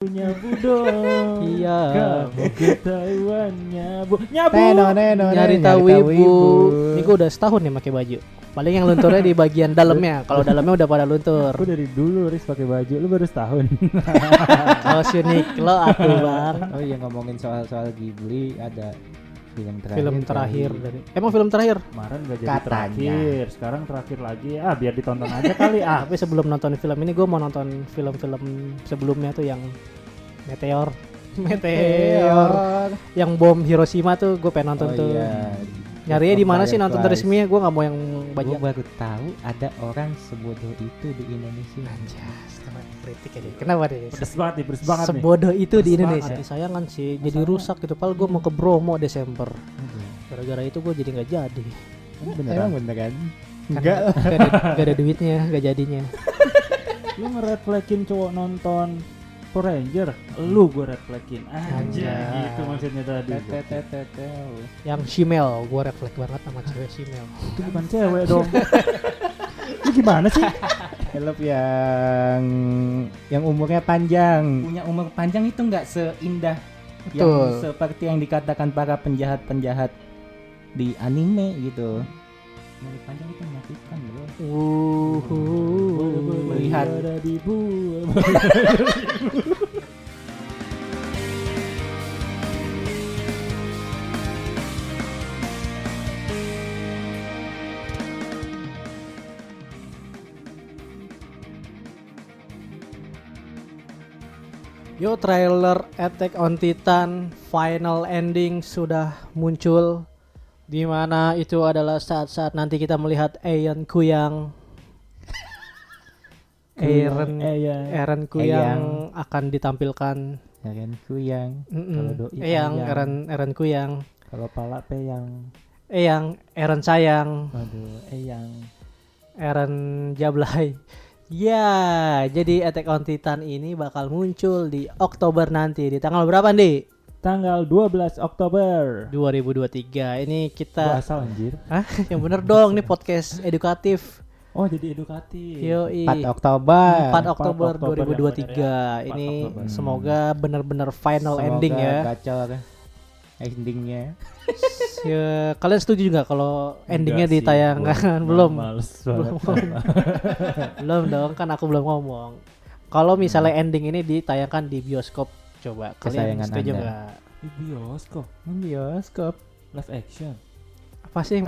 Nyabu dong. Iya. Kamu ketahuan nyabu. Nyabu. Neno, neno, Nyari tahu ibu. Ini gue udah setahun nih pakai baju. Paling yang lunturnya di bagian dalamnya. Kalau dalamnya udah pada luntur. Aku dari dulu Riz pakai baju, lu baru setahun. Oh unik lo aku bang. Oh iya ngomongin soal-soal Ghibli ada film terakhir. Film terakhir dari. Emang film terakhir? Kemarin gak jadi Katanya. terakhir, sekarang terakhir lagi. Ah, biar ditonton aja kali ah. Tapi sebelum nonton film ini gue mau nonton film-film sebelumnya tuh yang Meteor. Meteor. Yang bom Hiroshima tuh gue pengen nonton Oh tuh. iya. Nyarinya di mana sih nonton resminya? Gue nggak mau yang Gue banyak. baru tahu ada orang sebodoh itu di Indonesia. Anjas, kenapa kritik aja? Kenapa deh? Pedes banget nih, pedes banget. Sebodoh itu di Indonesia. Sayangan sih, jadi rusak gitu. Padahal gue mau ke Bromo Desember. Gara-gara itu gue jadi nggak jadi. Emang Beneran. beneran? Kan Enggak. Gak ada, gak ada duitnya, gak jadinya. Lu nge-reflekin cowok nonton Power Ranger, lu gue reflekin aja Anjay. gitu maksudnya tadi. Yang Shimel, gue refleks banget sama cewek Shimel. Itu bukan cewek dong. Lu gimana sih? Film yang yang umurnya panjang. Punya umur panjang itu nggak seindah yang Betul. seperti yang dikatakan para penjahat-penjahat di anime gitu. Umur panjang itu menyakitkan bro. Uhuh. Melihat. Di. Yo trailer Attack on Titan final ending sudah muncul di mana itu adalah saat-saat nanti kita melihat Aeon Kuyang Eren Eyang. Eren Kuyang akan ditampilkan Erenku yang Mm-mm. Kalau doi Eyang Eren Kuyang Kalau pala peyang. Eyang Eren sayang Aduh, eyang. Eren Jablay Ya, jadi Attack on Titan ini bakal muncul di Oktober nanti di tanggal berapa nih? Tanggal 12 Oktober. 2023. Ini Gua kita asal anjir. Hah? Yang bener dong, ini podcast edukatif. Oh, jadi edukatif. Yoi. 4 Oktober. 4 Oktober Oktober yang 2023. bener ya. 4 Ini Oktober. semoga benar-benar final Semoga ending ya. Gacor endingnya. Ya, Kalian setuju nggak kalau endingnya Enggak sih, ditayangkan? gua belum. Males Belum. belum dong, kan aku belum ngomong. Kalau misalnya ending ini ditayangkan di bioskop, coba kalian Kesayangan setuju Anda. nggak? Di bioskop, Bioskop. live action. Apa sih?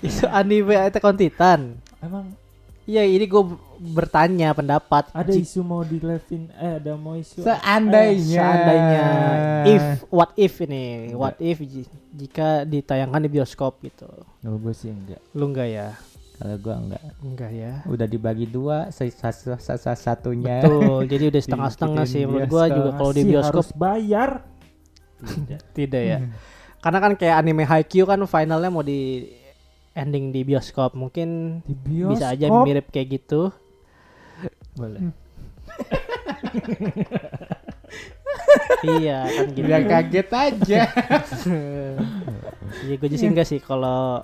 Itu anime Attack on Titan. Emang Iya, ini gue bertanya pendapat. ada Ji- isu mau di live-in eh ada mau isu Seandainya. seandainya if what if ini Enggak. what if ji- jika ditayangkan di bioskop gitu Oh, gue sih enggak. lu enggak ya Kalau gua enggak. enggak ya Udah dibagi dua, sisa sisa satunya. betul jadi udah setengah-setengah sih menurut gua juga kalau di bioskop harus bayar. Tidak. tidak ya karena kan kayak anime Haikyuu kan finalnya mau di ending di bioskop mungkin Di bioskop. bisa aja mirip kayak gitu Boleh. iya kan gitu Biar kaget aja. Iya gue sih enggak sih kalau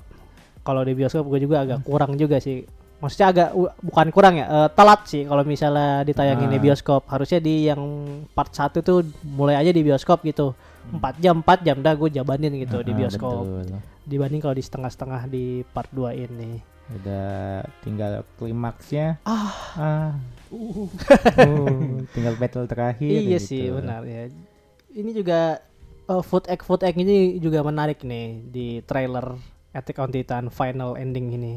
kalau di bioskop gue juga agak kurang juga sih. Maksudnya agak bukan kurang ya, eh, telat sih kalau misalnya ditayangin di Ah. bioskop. Harusnya di yang part 1 tuh mulai aja di bioskop gitu. 4 jam, 4 jam dah gue jabanin gitu di Ah, bioskop. betul. Dibanding kalau di setengah-setengah di part 2 ini. Udah tinggal klimaksnya. Ah. Ah. Uh. Uh, tinggal battle terakhir. iya gitu. sih, benar ya. Ini juga eh, food egg food egg ini juga menarik nih di trailer Attack on Titan final ending ini.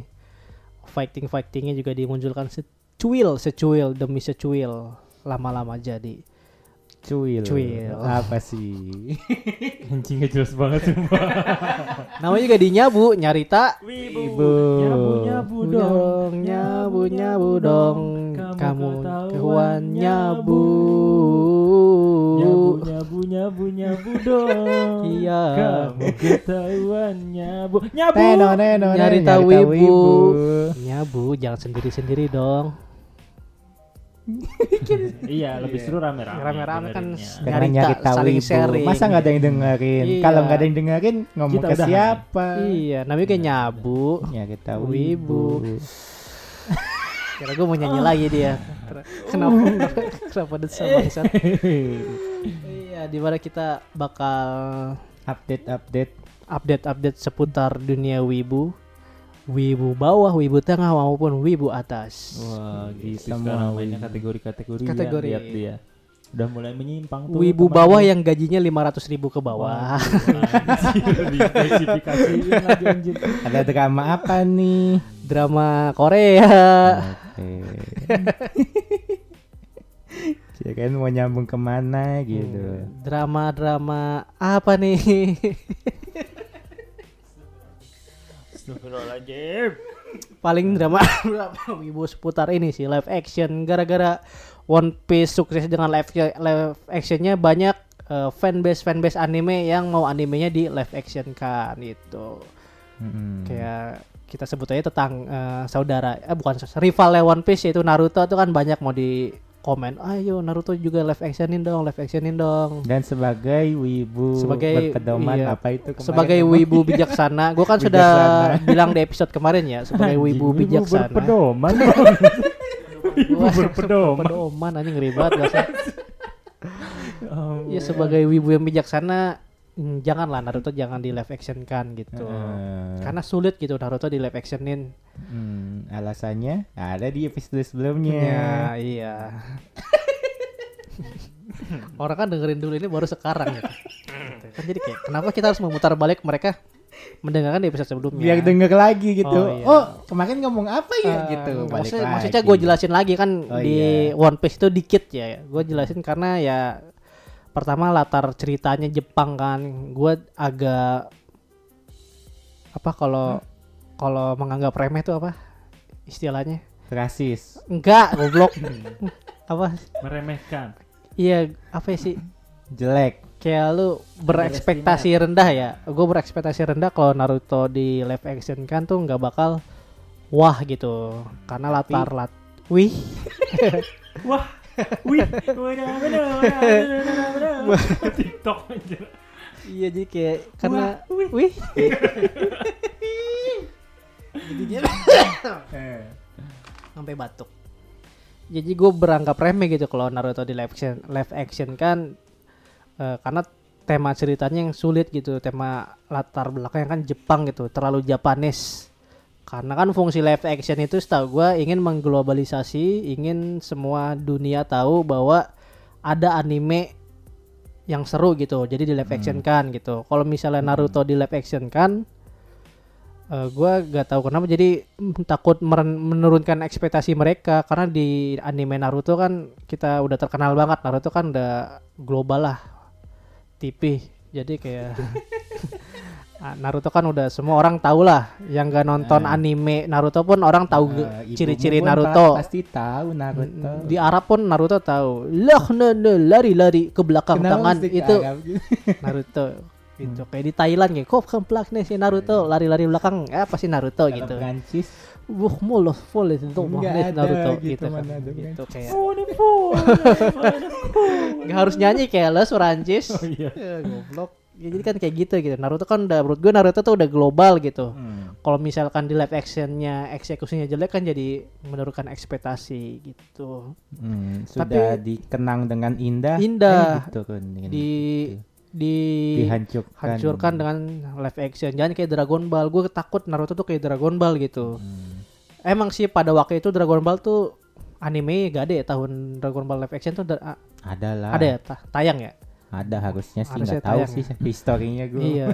Fighting fightingnya juga dimunculkan secuil secuil demi secuil lama-lama jadi. Cuil. Cuil. Apa sih? Anjing gak jelas banget sumpah. Namanya juga dinyabu nyarita. Wibu. Nyabu nyabu dong. nyabu nyabu dong. Kamu ketahuan nyabu. Nyabu nyabu nyabu nyabu dong. Iya. Kamu ketahuan nyabu. Nyabu. Neno, neno, Nyari neno, tahu nyari ibu. Nyabu jangan sendiri-sendiri dong. Iya, lebih seru rame-rame. Rame-rame kan dengerinnya. Karena Nyari nyari ta- tahu saling sharing. Masa nggak ada yang dengerin? Iya. Kalau nggak ada yang dengerin ngomong Kita ke udahan. siapa? Iya, namanya kayak nyabu. Nyari tahu Wibu. ibu. Kira gue mau nyanyi lagi dia. Kenapa? Kenapa desa bangsat? Iya, di mana kita bakal update update update-update seputar dunia wibu. Wibu bawah, wibu tengah maupun wibu atas. Wah, gitu Semua sekarang wibu. mainnya kategori-kategori ya, Kategori. lihat dia. Udah mulai menyimpang tuh. Wibu teman-teman. bawah yang gajinya 500 ribu ke bawah. Anjir, ada drama apa nih Drama Korea. oke Kirain mau nyambung ke mana gitu Hmm, Drama-drama apa nih? Astagfirullahaladzim. Paling drama wibu seputar ini sih live action gara-gara One Piece sukses dengan live live actionnya banyak eh, fanbase fanbase anime yang mau animenya di live action kan gitu. Mm-mm. Kayak kita sebut aja tentang eh, saudara eh bukan rivalnya One Piece yaitu Naruto itu kan banyak mau di komen ayo Naruto juga live actionin dong live actionin dong dan sebagai wibu Sebagai- berpedoman iya. apa itu kemarin sebagai ngomong? wibu bijaksana gue kan sudah Bijaksana. bilang di episode kemarin ya sebagai wibu Anjing, bijaksana berpedoman. Wibu berpedoman. pedoman anjing ngeri banget bahasa. Oh, ya sebagai wibu yang bijaksana janganlah Naruto jangan di live action kan gitu Eh, karena sulit gitu Naruto di live actionin hmm, alasannya ada di episode sebelumnya ya iya orang kan dengerin dulu ini baru sekarang gitu. Gitu. kan jadi kayak kenapa kita harus memutar balik mereka mendengarkan di episode sebelumnya biar denger lagi gitu Oh, oh, iya. kemarin ngomong apa ya Eh, gitu balik maksudnya, lagi. maksudnya gue jelasin lagi kan Oh, di iya. One Piece itu dikit ya. Gue jelasin karena ya pertama latar ceritanya Jepang kan. Gue agak apa kalau kalau menganggap remeh itu apa istilahnya? rasis Enggak, goblok. apa? meremehkan. Iya, apa ya sih? jelek Kayak lu berekspektasi rendah ya. Gue berekspektasi rendah kalau Naruto di live action kan tuh nggak bakal wah gitu. Karena latar lat Wih, Wah. Wih. TikTok aja. Iya jadi kayak karena wih. jadi dia sampai batuk. Jadi gue beranggap remeh gitu kalau Naruto di live action, live action kan eh, karena tema ceritanya yang sulit gitu, tema latar belakangnya kan Jepang gitu, terlalu Japanis. Karena kan fungsi live action itu setahu gue ingin mengglobalisasi, ingin semua dunia tahu bahwa ada anime yang seru gitu. Jadi di live action kan gitu. Kalau misalnya Naruto di live action kan eh, gua gak tahu kenapa jadi takut menurunkan ekspektasi mereka karena di anime Naruto kan kita udah terkenal banget Naruto kan udah global lah TV jadi kayak Naruto kan udah semua orang tahu lah yang gak nonton Eh. anime Naruto pun orang tahu Eh, ibumu ciri-ciri Naruto. pa- pasti tahu Naruto. Di Arab pun Naruto tahu. Lah nah, nah, lari-lari ke belakang Kenapa tangan itu gitu? Naruto. Gitu. Kayak di Thailand kayak kok kemplak nih si Naruto? Lari-lari belakang. Ya pasti Naruto Kalau gitu. Prancis? Wah mulut full itu tuh magnet Naruto gitu, gitu, kan. gitu kayak. Oh, harus nyanyi kayak les Rancis Oh iya. ya goblok ya, jadi kan kayak gitu gitu. Naruto kan udah menurut gue Naruto tuh udah global gitu. Hmm. kalau misalkan di live actionnya eksekusinya jelek kan jadi menurunkan ekspektasi gitu. Hmm, sudah Tapi- dikenang dengan indah Indah. eh, gitu kan dengan di gitu. di dihancurkan. hancurkan dengan live action. Jangan kayak Dragon Ball. Gue takut Naruto tuh kayak Dragon Ball gitu. Hmm. emang sih pada waktu itu Dragon Ball tuh anime gak ada ya tahun Dragon Ball live action tuh ada lah. ada ya ta- tayang ya ada harusnya sih nggak tahu sih historinya gue iya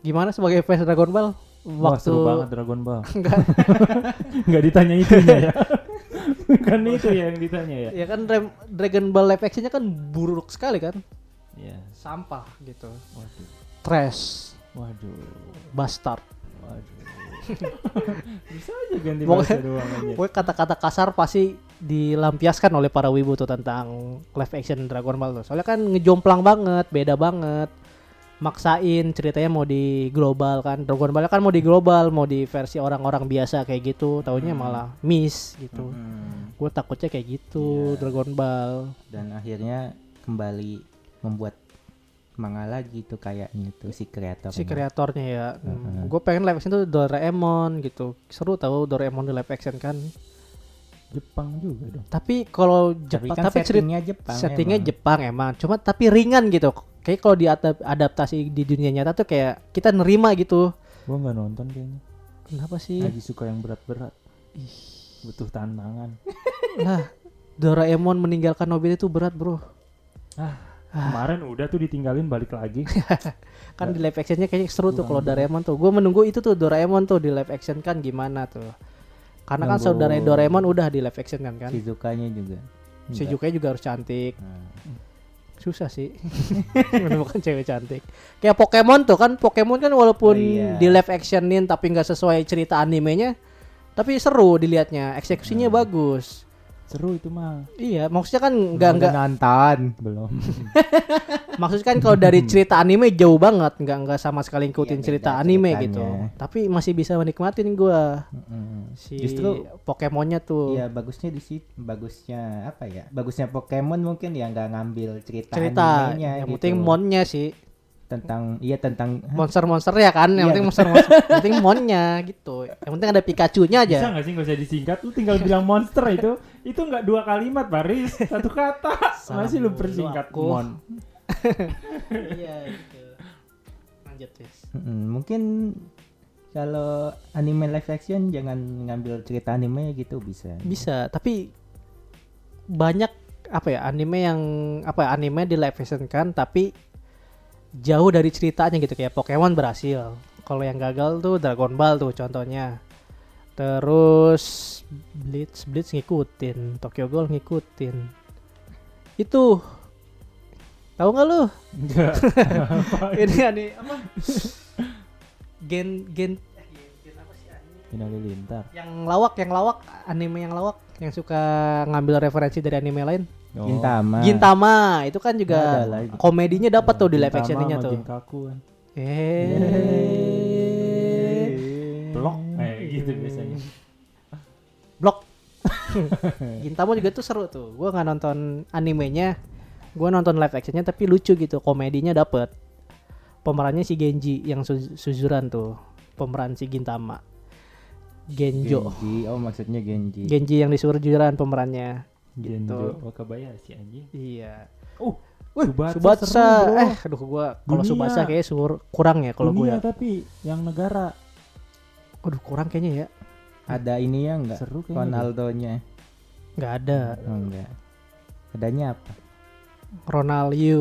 gimana sebagai fans Dragon Ball Wah, waktu seru banget Dragon Ball. enggak Enggak ditanya itunya ya. Bukan itu ya yang ditanya ya. ya kan Dra- Dragon Ball live actionnya kan buruk sekali kan Iya. sampah gitu Waduh. trash Waduh. bastard Waduh. Bisa aja ganti bahasa doang aja. Pokoknya kata-kata kasar pasti dilampiaskan oleh para wibu tuh tentang live action Dragon Ball tuh. Soalnya kan ngejomplang banget, beda banget. Maksain ceritanya mau di global kan. Dragon Ball kan mau di global, mau di versi orang-orang biasa kayak gitu. Taunya malah miss gitu. Hmm. Gue takutnya kayak gitu Iya. Dragon Ball. dan akhirnya kembali membuat manga lagi tuh kayaknya tuh si kreator Si kreatornya ya. Heeh. Gue pengen live action tuh Doraemon gitu. Seru tahu Doraemon di live action kan. Jepang juga dong. Tapi kalau Tapi Jepang kan tapi cerita settingnya Jepang. settingnya emang. Jepang emang. Cuma tapi ringan gitu. Kayak kalau diadaptasi di dunia nyata tuh kayak kita nerima gitu. Gua nggak nonton kayaknya. Kenapa sih? Lagi suka yang berat-berat. Butuh tantangan. lah, Doraemon meninggalkan Nobita itu berat, Bro. Kemarin udah tuh ditinggalin balik lagi. Kan di live actionnya kayaknya seru tuh Kurang kalau Doraemon tuh. Gue menunggu itu tuh Doraemon tuh di live action kan gimana tuh. Karena kan saudara Doraemon udah di live action kan kan. Shizukanya juga. Si Jukai juga harus cantik. Nah, Susah sih menemukan cewek cantik. Kayak Pokemon tuh kan Pokemon kan walaupun Oh, iya. di live actionin tapi nggak sesuai cerita animenya, tapi seru dilihatnya. Eksekusinya Hmm. bagus. Seru itu mah. Iya, maksudnya kan nggak nggak nonton. Belum. maksudnya kan kalau dari cerita anime jauh banget, nggak nggak sama sekali ngikutin Iya, cerita anime ceritanya. gitu. Tapi masih bisa menikmatin gua Mm-mm. si Justru Pokemonnya tuh. Iya bagusnya di situ bagusnya apa ya bagusnya Pokemon mungkin ya nggak ngambil cerita, cerita animenya yang gitu. penting monnya sih tentang iya tentang monster-monster ya kan yang Iya, penting monster-monster yang penting monnya gitu yang penting ada Pikachu-nya aja Bisa nggak sih nggak usah disingkat? Lu tinggal bilang monster itu. Itu nggak dua kalimat, Baris. Satu kata. Salah Masih lu persingkat aku. mon. iya gitu lanjut Wis. Mm-mm, mungkin kalau anime live action jangan ngambil cerita anime gitu bisa bisa tapi banyak apa ya anime yang apa ya anime di live action kan tapi jauh dari ceritanya gitu kayak Pokemon berhasil. Kalau yang gagal tuh Dragon Ball tuh contohnya. Terus Blitz Blitz ngikutin Tokyo Ghoul ngikutin. Itu tahu nggak lu? Enggak. ini aneh apa? Gen gen eh, gen apa sih anime? Halilintar. yang lawak yang lawak anime yang lawak yang suka ngambil referensi dari anime lain Oh. Gintama. Gintama itu kan juga komedinya dapat tuh di live actionnya tuh. Jinkaku kan. eh. Blok. Eh gitu biasanya. blok. Gintama juga tuh seru tuh. Gua nggak nonton animenya gua nonton live actionnya tapi lucu gitu komedinya dapet. Pemerannya si Genji yang su- suzuran tuh pemeran si Gintama. Genjo. Genji. Oh maksudnya Genji. Genji yang disuruh juran pemerannya Genjo Wakabayashi anjing. iya Oh, Wih, Tsubasa Subatsa, seru, eh, aduh gua kalau. Subasa kayaknya sur kurang ya kalau gue dunia ya. tapi yang negara Aduh kurang kayaknya ya. ada ini ya enggak seru kayaknya. Ronaldonya Nggak ada oh enggak adanya apa Ronaldo.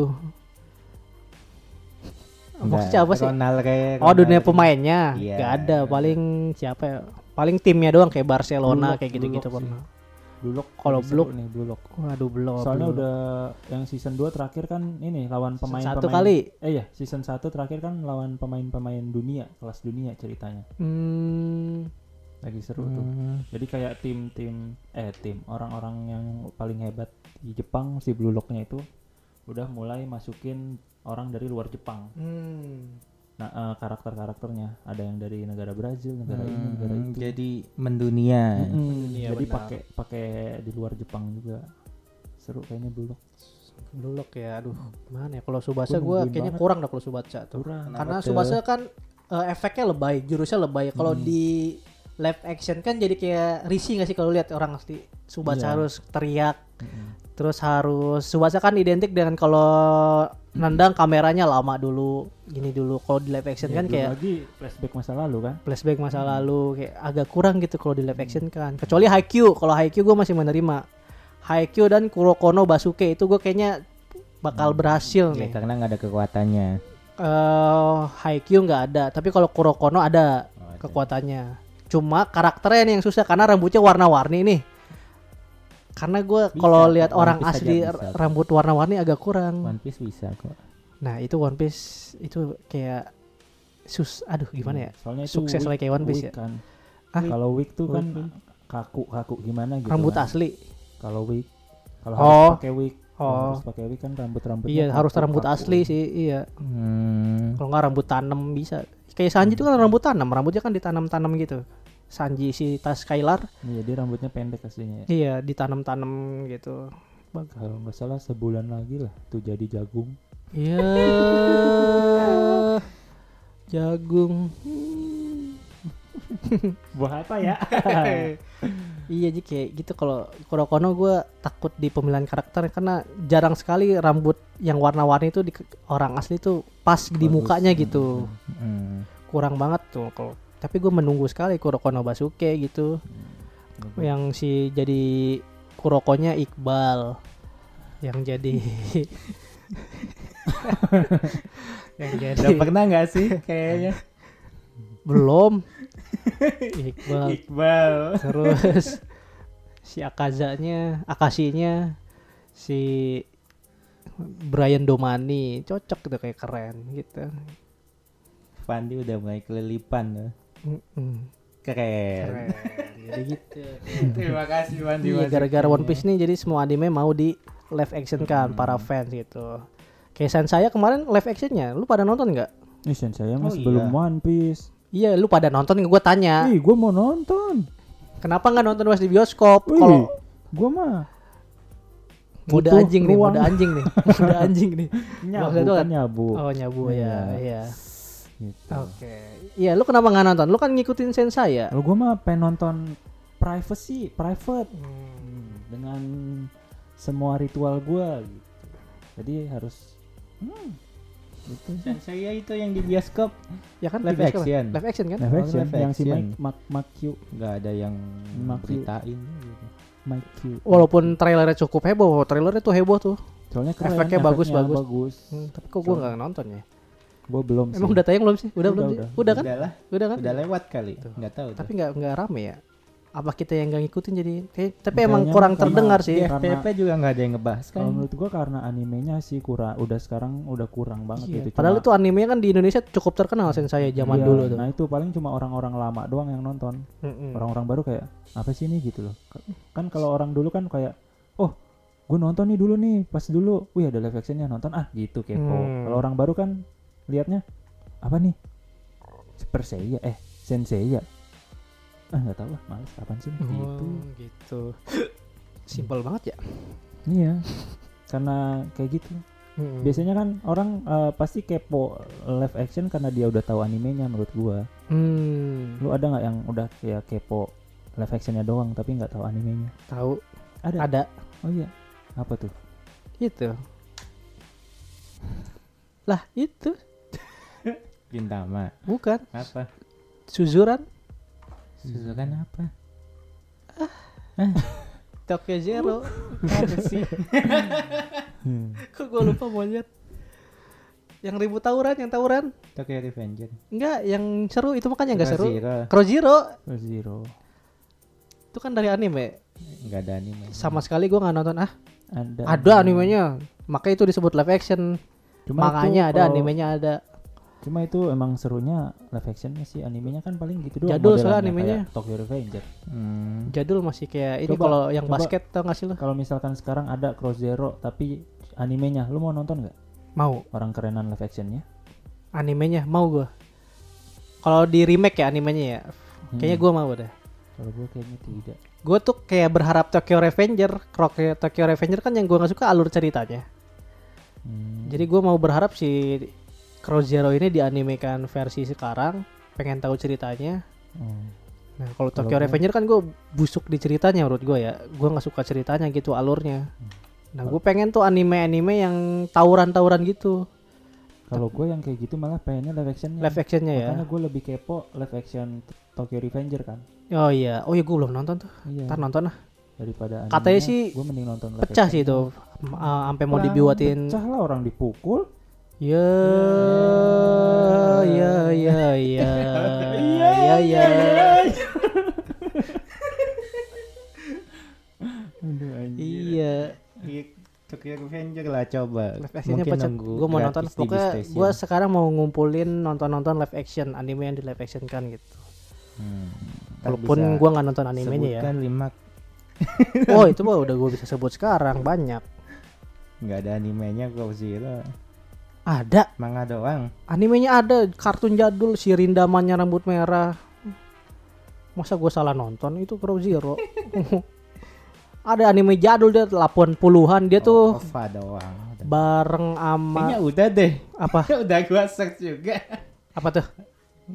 Maksudnya apa sih? Ronald kayak Oh dunia Ronald. pemainnya Iya. nggak ada. Paling siapa ya? Paling timnya doang kayak Barcelona Blue Lock, kayak gitu-gitu pernah. Blue Lock Kalau Blue seru nih Blue Lock. Waduh belum. Soalnya belum. udah yang season 2 terakhir kan ini lawan Season pemain satu pemain kali. Eh iya, season 1 terakhir kan lawan pemain-pemain dunia, kelas dunia ceritanya. Hmm, Lagi seru tuh. Hmm. Jadi kayak tim-tim eh tim orang-orang yang paling hebat di Jepang si Blue Lock-nya itu udah mulai masukin orang dari luar Jepang. hmm. Nah, eh, karakter-karakternya ada yang dari negara Brazil, negara ini, negara Hmm, itu. jadi mendunia Mm-mm, Iya, jadi pakai pakai di luar Jepang juga. Seru kayaknya Blue Lock. Blue Lock ya. Aduh, gimana ya? Kalau Subasa Gua gue kayaknya banget. kurang dah kalau Subasa tuh. Kurang. Karena tuh? Subasa kan eh, efeknya lebay, jurusnya lebay. Kalau Hmm. di live action kan jadi kayak risih gak sih kalau lihat orang pasti Subasa Iya. harus teriak, Mm-mm. Terus harus Subasa kan identik dengan kalau nendang kameranya lama dulu, gini dulu. Kalau di live action Ya, kan kayak lagi flashback masa lalu kan. flashback masa lalu kayak agak kurang gitu kalau di live action kan. Kecuali Haikyuu, kalau Haikyuu gue masih menerima. Haikyuu dan Kurokono Basuke itu gue kayaknya bakal berhasil ya nih. karena nggak ada kekuatannya eh Haikyuu nggak ada, tapi kalau Kurokono ada Oh, ada. kekuatannya. Cuma karakternya nih yang susah karena rambutnya warna-warni nih. Karena gue kalau lihat orang Piece asli bisa. rambut warna-warni agak kurang. One Piece bisa kok Nah itu One Piece itu kayak sus, aduh gimana ya? Soalnya Sukses weak- lah kayak One Piece ya. kan. Hah? Kalau weak tuh kan Weak. kaku kaku gimana gitu. Rambut kan. asli. Kalau weak kalau Oh. harus pakai wig. Oh. harus pakai wig kan rambut-rambutnya Iya harus rambut kaku. asli sih, iya. hmm. Kalau nggak rambut tanam bisa. Kayak Sanji itu kan rambut tanam, rambutnya kan ditanam-tanam gitu. Sanji si Tas Skylar, Iya, dia rambutnya pendek aslinya. ya. iya ditanam-tanam gitu. Kalau nggak salah sebulan lagi lah tuh jadi jagung. Iya. Jagung. Buah apa ya? Iya jadi kayak gitu kalau Kurokono gue takut di pemilihan karakter karena jarang sekali rambut yang warna-warni itu di orang asli tuh pas di Bagus. mukanya gitu. Hmm. Kurang banget tuh kalau tapi gue menunggu sekali Kurokono Basuke gitu. Yang si jadi Kurokonya Iqbal. Yang jadi yang jadi Udah pernah nggak sih kayaknya? belum Iqbal Iqbal. terus si Akazanya Akasinya si Brian Domani cocok gitu kayak keren gitu Fandi udah mulai kelilipan loh. Keren. keren jadi gitu Terima kasih Fandi. iya gara-gara One Piece nih jadi semua anime mau di live action kan para fans gitu Sen saya kemarin live actionnya lu pada nonton nggak Sen saya Oh, mas belum iya. One Piece. iya lu pada nonton gue tanya Ih, gue mau nonton. kenapa nggak nonton pas di bioskop kalau gue mah butuh anjing nih mode anjing nih mode anjing nih nyabu kan nyabu. oh nyabu ya Iya. iya Gitu. Oke. Iya, lu kenapa nggak nonton? Lu kan ngikutin sen saya. Kalau gue mah pengen nonton privacy, private Hmm, dengan semua ritual gue gitu. Jadi harus hmm, gitu. Dan saya itu yang di bioskop Ya kan Live bioskop. action. Live action kan? Live Oh, action live yang si. Mike Mak Makyu nggak ada yang Maku. beritain gitu. Makyu. Walaupun trailernya cukup heboh, trailernya tuh heboh tuh. Soalnya keren, efeknya bagus, bagus. Hmm, tapi kok gua nggak nonton ya? Gue belum sih. Emang udah tayang belum sih? Udah, Udah, belum sih? udah. Udah kan? Udah lah, Udah kan? udah lewat kali. Tuh. Nggak tahu. Tapi tuh. nggak nggak rame ya? Apa kita yang nggak ngikutin jadi? Kayak, tapi Kayaknya emang kurang karena terdengar sih. dia- FPP juga nggak ada yang ngebahas kan. Kalau menurut gua karena animenya sih kurang udah sekarang udah kurang banget Iya, gitu. Padahal Cuma- itu animenya kan di Indonesia cukup terkenal sen saya zaman Iya, dulu tuh. Nah itu paling cuma orang-orang lama doang yang nonton. Mm-mm. Orang-orang baru kayak apa sih ini gitu loh. Ka- Kan kalau orang dulu kan kayak oh gue nonton nih dulu nih pas dulu, wih ada live actionnya nonton ah gitu kepo. Hmm. Kalau orang baru kan liatnya apa nih? Super Seiya eh Sensei ya? Ah nggak tahu lah, males kapan sih gitu. Oh, gitu. Simpel banget ya. Iya. Karena kayak gitu. Mm-mm. Biasanya kan orang eh, pasti kepo live action karena dia udah tahu animenya menurut gua. Hmm, Lu ada nggak yang udah kayak kepo live actionnya doang tapi nggak tahu animenya? tahu Ada. ada Oh iya. Apa tuh? itu. Lah, itu Gintama. bukan Apa? Suzuran Suzukan apa? Tokyo Zero. Apa sih? Kok gue lupa monyet. Yang ribut tawuran, yang tawuran. Tokyo Revenger. Enggak, yang seru itu makanya enggak seru. Zero. Crow Zero Oh, Zero. itu kan dari anime. Nggak ada anime. Sama sekali gua nggak nonton. Ah, Ada. ada animenya. Makanya itu disebut live action. Cuma makanya ada animenya ada. Cuma itu emang serunya live actionnya sih animenya kan paling gitu doang. Jadul soalnya animenya. Tokyo Revenger. Hmm. Jadul masih kayak ini kalau yang coba- basket tau gak sih lo? Kalau misalkan sekarang ada Cross Zero tapi animenya, lu mau nonton nggak? Mau Orang kerenan live actionnya? animenya mau gua. Kalau di remake ya animenya ya. Kayaknya Hmm. gua mau deh. Kalau gue kayaknya tidak. Gue tuh kayak berharap Tokyo Revenger, Tokyo, Tokyo Revenger kan yang gue nggak suka alur ceritanya. Hmm. Jadi gue mau berharap si Crow Zero ini dianimekan versi sekarang, pengen tahu ceritanya. Oh. Nah kalau Tokyo Revenger kan gue busuk di ceritanya menurut gue ya. Gue nggak suka ceritanya gitu alurnya. Nah gue pengen tuh anime-anime yang tawuran-tawuran gitu, Kalau gue yang kayak gitu malah pengennya live actionnya. live actionnya ya. Makanya gue lebih kepo live action Tokyo Revenger kan. Oh iya, oh iya gue belum nonton tuh. Iya. Ntar nonton lah. Daripada Katanya sih gue mending nonton live Pecah sih itu, sampai mau dibuatin. Pecah lah orang dipukul. Ya, ya, ya, ya, ya, ya. Aduh anjir. Iya. Iya, Tokyo Revenger lah coba. Live actionnya Mungkin pecah. nunggu Gue mau nonton. Pokoknya gue sekarang mau ngumpulin nonton-nonton live action anime yang di live action kan gitu. Hmm. Walaupun gue nggak nonton animenya ya. sebutkan lima Oh itu mah udah gue bisa sebut sekarang banyak. nggak ada animenya Go Zero Ada manga doang animenya ada kartun jadul si Rindamannya rambut merah. Masa gue salah nonton itu Crow Zero. ada anime jadul dia 80-an dia tuh OVA doang Udah. bareng kayaknya ama udah deh apa udah gua search juga apa tuh?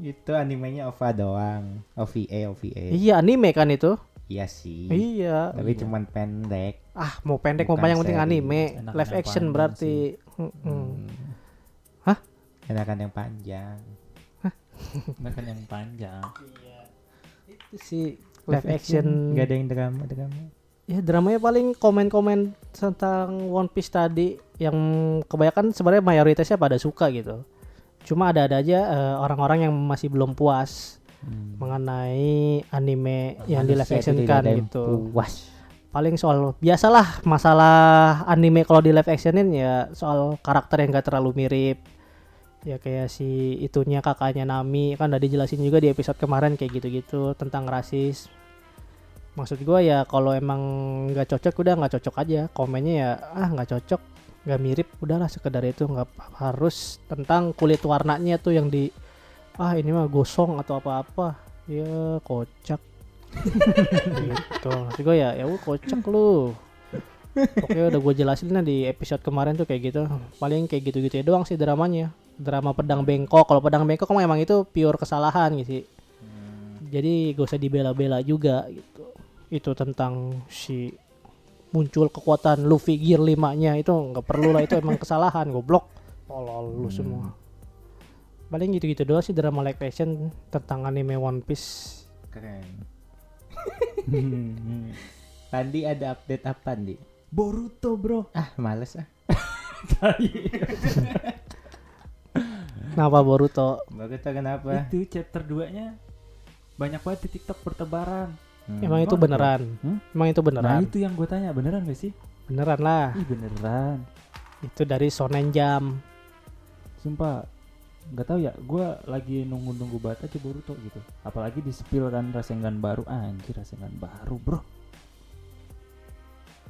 itu animenya OVA doang OVA OVA Iya anime kan itu. Iya sih. Iya. Tapi cuman pendek. Ah, mau pendek mau Bukan panjang penting anime, Enak live action berarti. Hmm. Enakan yang panjang. Bahkan yang panjang. Itu sih live action. Gak ada yang drama drama. Ya dramanya paling komen-komen tentang One Piece tadi yang kebanyakan sebenarnya mayoritasnya pada suka gitu. Cuma ada-ada aja eh, orang-orang yang masih belum puas Hmm. mengenai anime yang di live action kan gitu. Puas. Paling soal biasalah masalah anime kalau di live actionin ya soal karakter yang gak terlalu mirip. Ya kayak si itunya kakaknya Nami kan udah dijelasin juga di episode kemarin kayak gitu-gitu tentang rasis. Maksud gua ya kalau emang nggak cocok udah nggak cocok aja. Komennya ya ah nggak cocok, nggak mirip, udahlah sekedar itu nggak harus tentang kulit warnanya tuh yang di ah ini mah gosong atau apa-apa. Ya kocak gitu maksud gue ya ya udah kocak lu pokoknya udah gue jelasin lah di episode kemarin tuh kayak gitu paling kayak gitu-gitu ya doang sih dramanya drama pedang bengkok. Kalau pedang bengkok kan emang itu pure kesalahan gitu sih. Jadi gak usah dibela-bela juga gitu. Itu tentang si muncul kekuatan Luffy Gear 5 nya itu nggak perlu lah itu emang kesalahan goblok. Tolol lu semua. Paling gitu-gitu doang sih drama live action tentang anime One Piece. Keren. Tadi ada update apa Di? Boruto bro. Ah males ah. Kenapa Boruto? Boruto kenapa? Itu chapter 2 nya banyak banget di TikTok bertebaran. Hmm. Emang itu beneran? Hmm? Emang itu Nah beneran? itu yang gue tanya beneran gak sih? Beneran lah. Ih beneran. Itu dari Shonen Jam. Sumpah nggak tahu ya gue lagi nunggu-nunggu banget aja Boruto gitu apalagi di spill kan Rasengan baru anjir Rasengan baru bro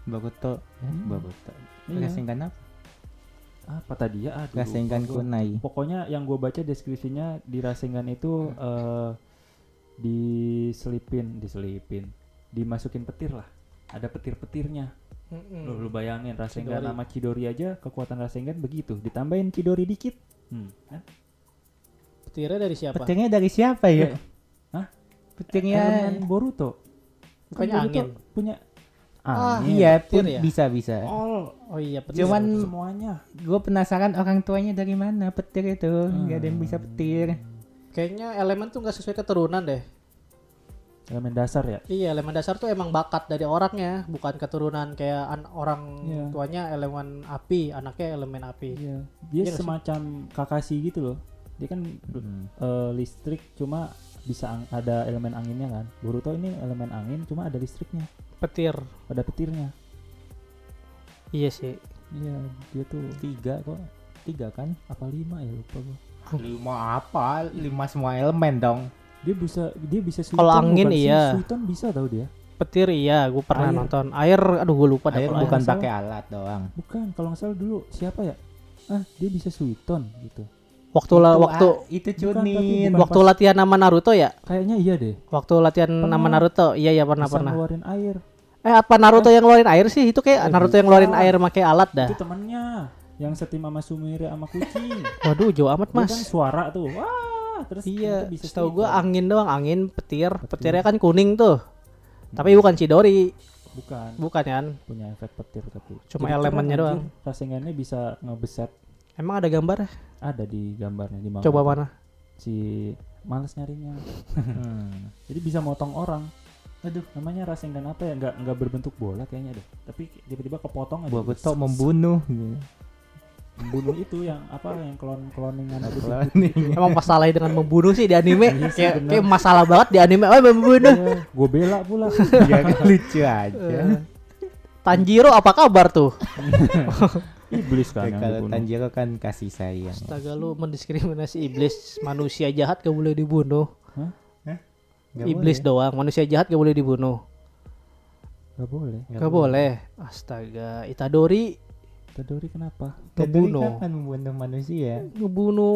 Boruto. Hmm. Boruto. Iya. Rasengan apa? Apa tadi ya aduh, Rasengan kunai. pokoknya yang gue baca deskripsinya di Rasengan itu eh diselipin diselipin dimasukin petir lah ada petir-petirnya lu, lu bayangin Rasengan Chidori. sama Chidori aja kekuatan Rasengan begitu ditambahin Chidori dikit hmm, kan? Petirnya dari siapa? Petirnya dari siapa ya? Hah? Petirnya elemen Boruto Kan Bukannya Boruto angin. punya Ah, angin iya petir pun ya? bisa bisa. oh Oh iya petir. Cuman- semuanya Gue penasaran orang tuanya dari mana petir itu. Gak ada yang bisa petir. kayaknya elemen tuh nggak sesuai keturunan deh. elemen dasar ya Iya, elemen dasar tuh emang bakat dari orangnya, bukan keturunan kayak an- orang Iya. tuanya elemen api, anaknya elemen api. Iya, dia Iya sih? semacam Kakashi gitu loh. Dia kan Hmm. eh, listrik cuma bisa ada elemen anginnya kan. Boruto ini elemen angin cuma ada listriknya, Petir. ada petirnya. Iya sih. Iya, dia tuh Tiga kok. tiga kan? Apa lima ya lupa gua. Lima apa? Lima semua elemen dong. Dia bisa dia bisa suiton Kalau angin iya. Suiton bisa tau dia. Petir iya, gue pernah Air. nonton. Air, aduh gue lupa Air bukan pakai alat doang. Bukan, kalau nggak salah dulu siapa ya? Ah, dia bisa suiton gitu. Waktu lah, Itu, waktu ah, itu Chunin. bukan. waktu latihan nama Naruto ya? Kayaknya iya deh. Waktu latihan Pernah. nama Naruto, iya iya pernah bisa pernah. ngeluarin air. Eh apa Naruto yang ngeluarin air sih? Itu kayak Eh, Naruto yang ngeluarin air pakai alat dah. Itu temennya yang setim sama Sumire sama kucing. Waduh, jauh amat Dia mas. kan suara tuh. Wah, terus Iya, bisa setahu suiton. gua angin doang, angin, petir. Petir. Petirnya kan kuning tuh. Tapi bukan Chidori, bukan bukan kan? punya efek petir tapi Cuma Jadi elemennya doang. Rasengannya bisa ngebeset Emang ada gambar? ada di gambarnya di. Coba mana? si males nyarinya Hmm. jadi bisa motong orang aduh namanya Rasengan apa ya nggak nggak berbentuk bola kayaknya deh tapi tiba-tiba kepotong aja Boruto membunuh. membunuh itu yang apa yang klon cloningan itu Emang masalahnya dengan membunuh sih di anime Iya kayak, kayak masalah banget di anime. Oh, membunuh. gue bela pula Ya lucu aja. Tanjiro apa kabar tuh? iblis kan yang Kalau dibunuh Tanjiro kan kasih sayang. Astaga lu mendiskriminasi iblis, manusia jahat gak boleh dibunuh. Nggak iblis boleh. doang, manusia jahat gak boleh dibunuh. nggak boleh Gak, boleh. Astaga, Itadori Tadori kenapa ngebunuh. kan membunuh manusia. Ngebunuh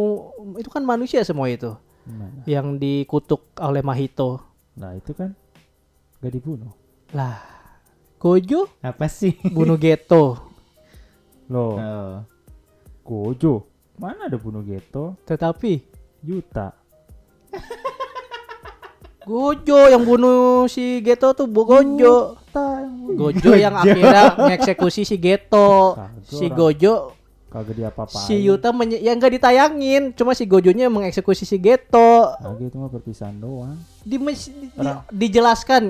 itu kan manusia semua itu gimana yang dikutuk oleh Mahito. nah itu kan gak dibunuh Lah, Gojo Apa sih? bunuh Geto. loh Oh. Gojo mana ada bunuh Geto Tetapi Yuta Gojo yang bunuh si Geto tuh Bu Gojo. Yang bunuh. Gojo yang akhirnya mengeksekusi si Geto. Kagak Si orang. Gojo kagak diapa-apain. si Yuta menye- yang gak ditayangin, cuma si Gojonya mengeksekusi si Geto. Kagak itu mah perpisahan doang. Di, di- Orang- dijelaskan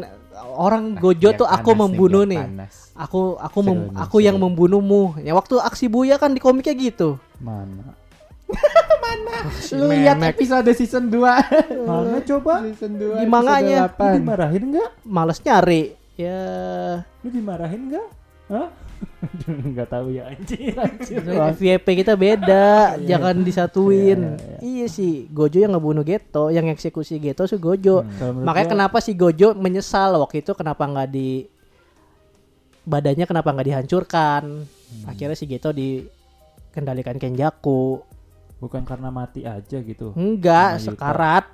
orang Gojo Biar tuh aku panas membunuh nih. panas. Aku aku mem- aku yang membunuhmu. Ya waktu aksi Buya kan di komiknya gitu. Mana? Lu lihat episode season 2. Mana coba? season 2. Di manganya. Lu dimarahin enggak? Males nyari. Ya Lu dimarahin enggak? Hah? Enggak tahu ya anjir. anjir. VIP kita beda, jangan disatuin. Iya, iya, Iya sih, Gojo yang ngebunuh Geto, yang eksekusi Geto si Gojo. Menurut Makanya gua- kenapa si Gojo menyesal waktu itu kenapa nggak di badannya kenapa nggak dihancurkan? Hmm. Akhirnya si Geto dikendalikan Kenjaku. bukan karena mati aja gitu. Enggak, sekarat.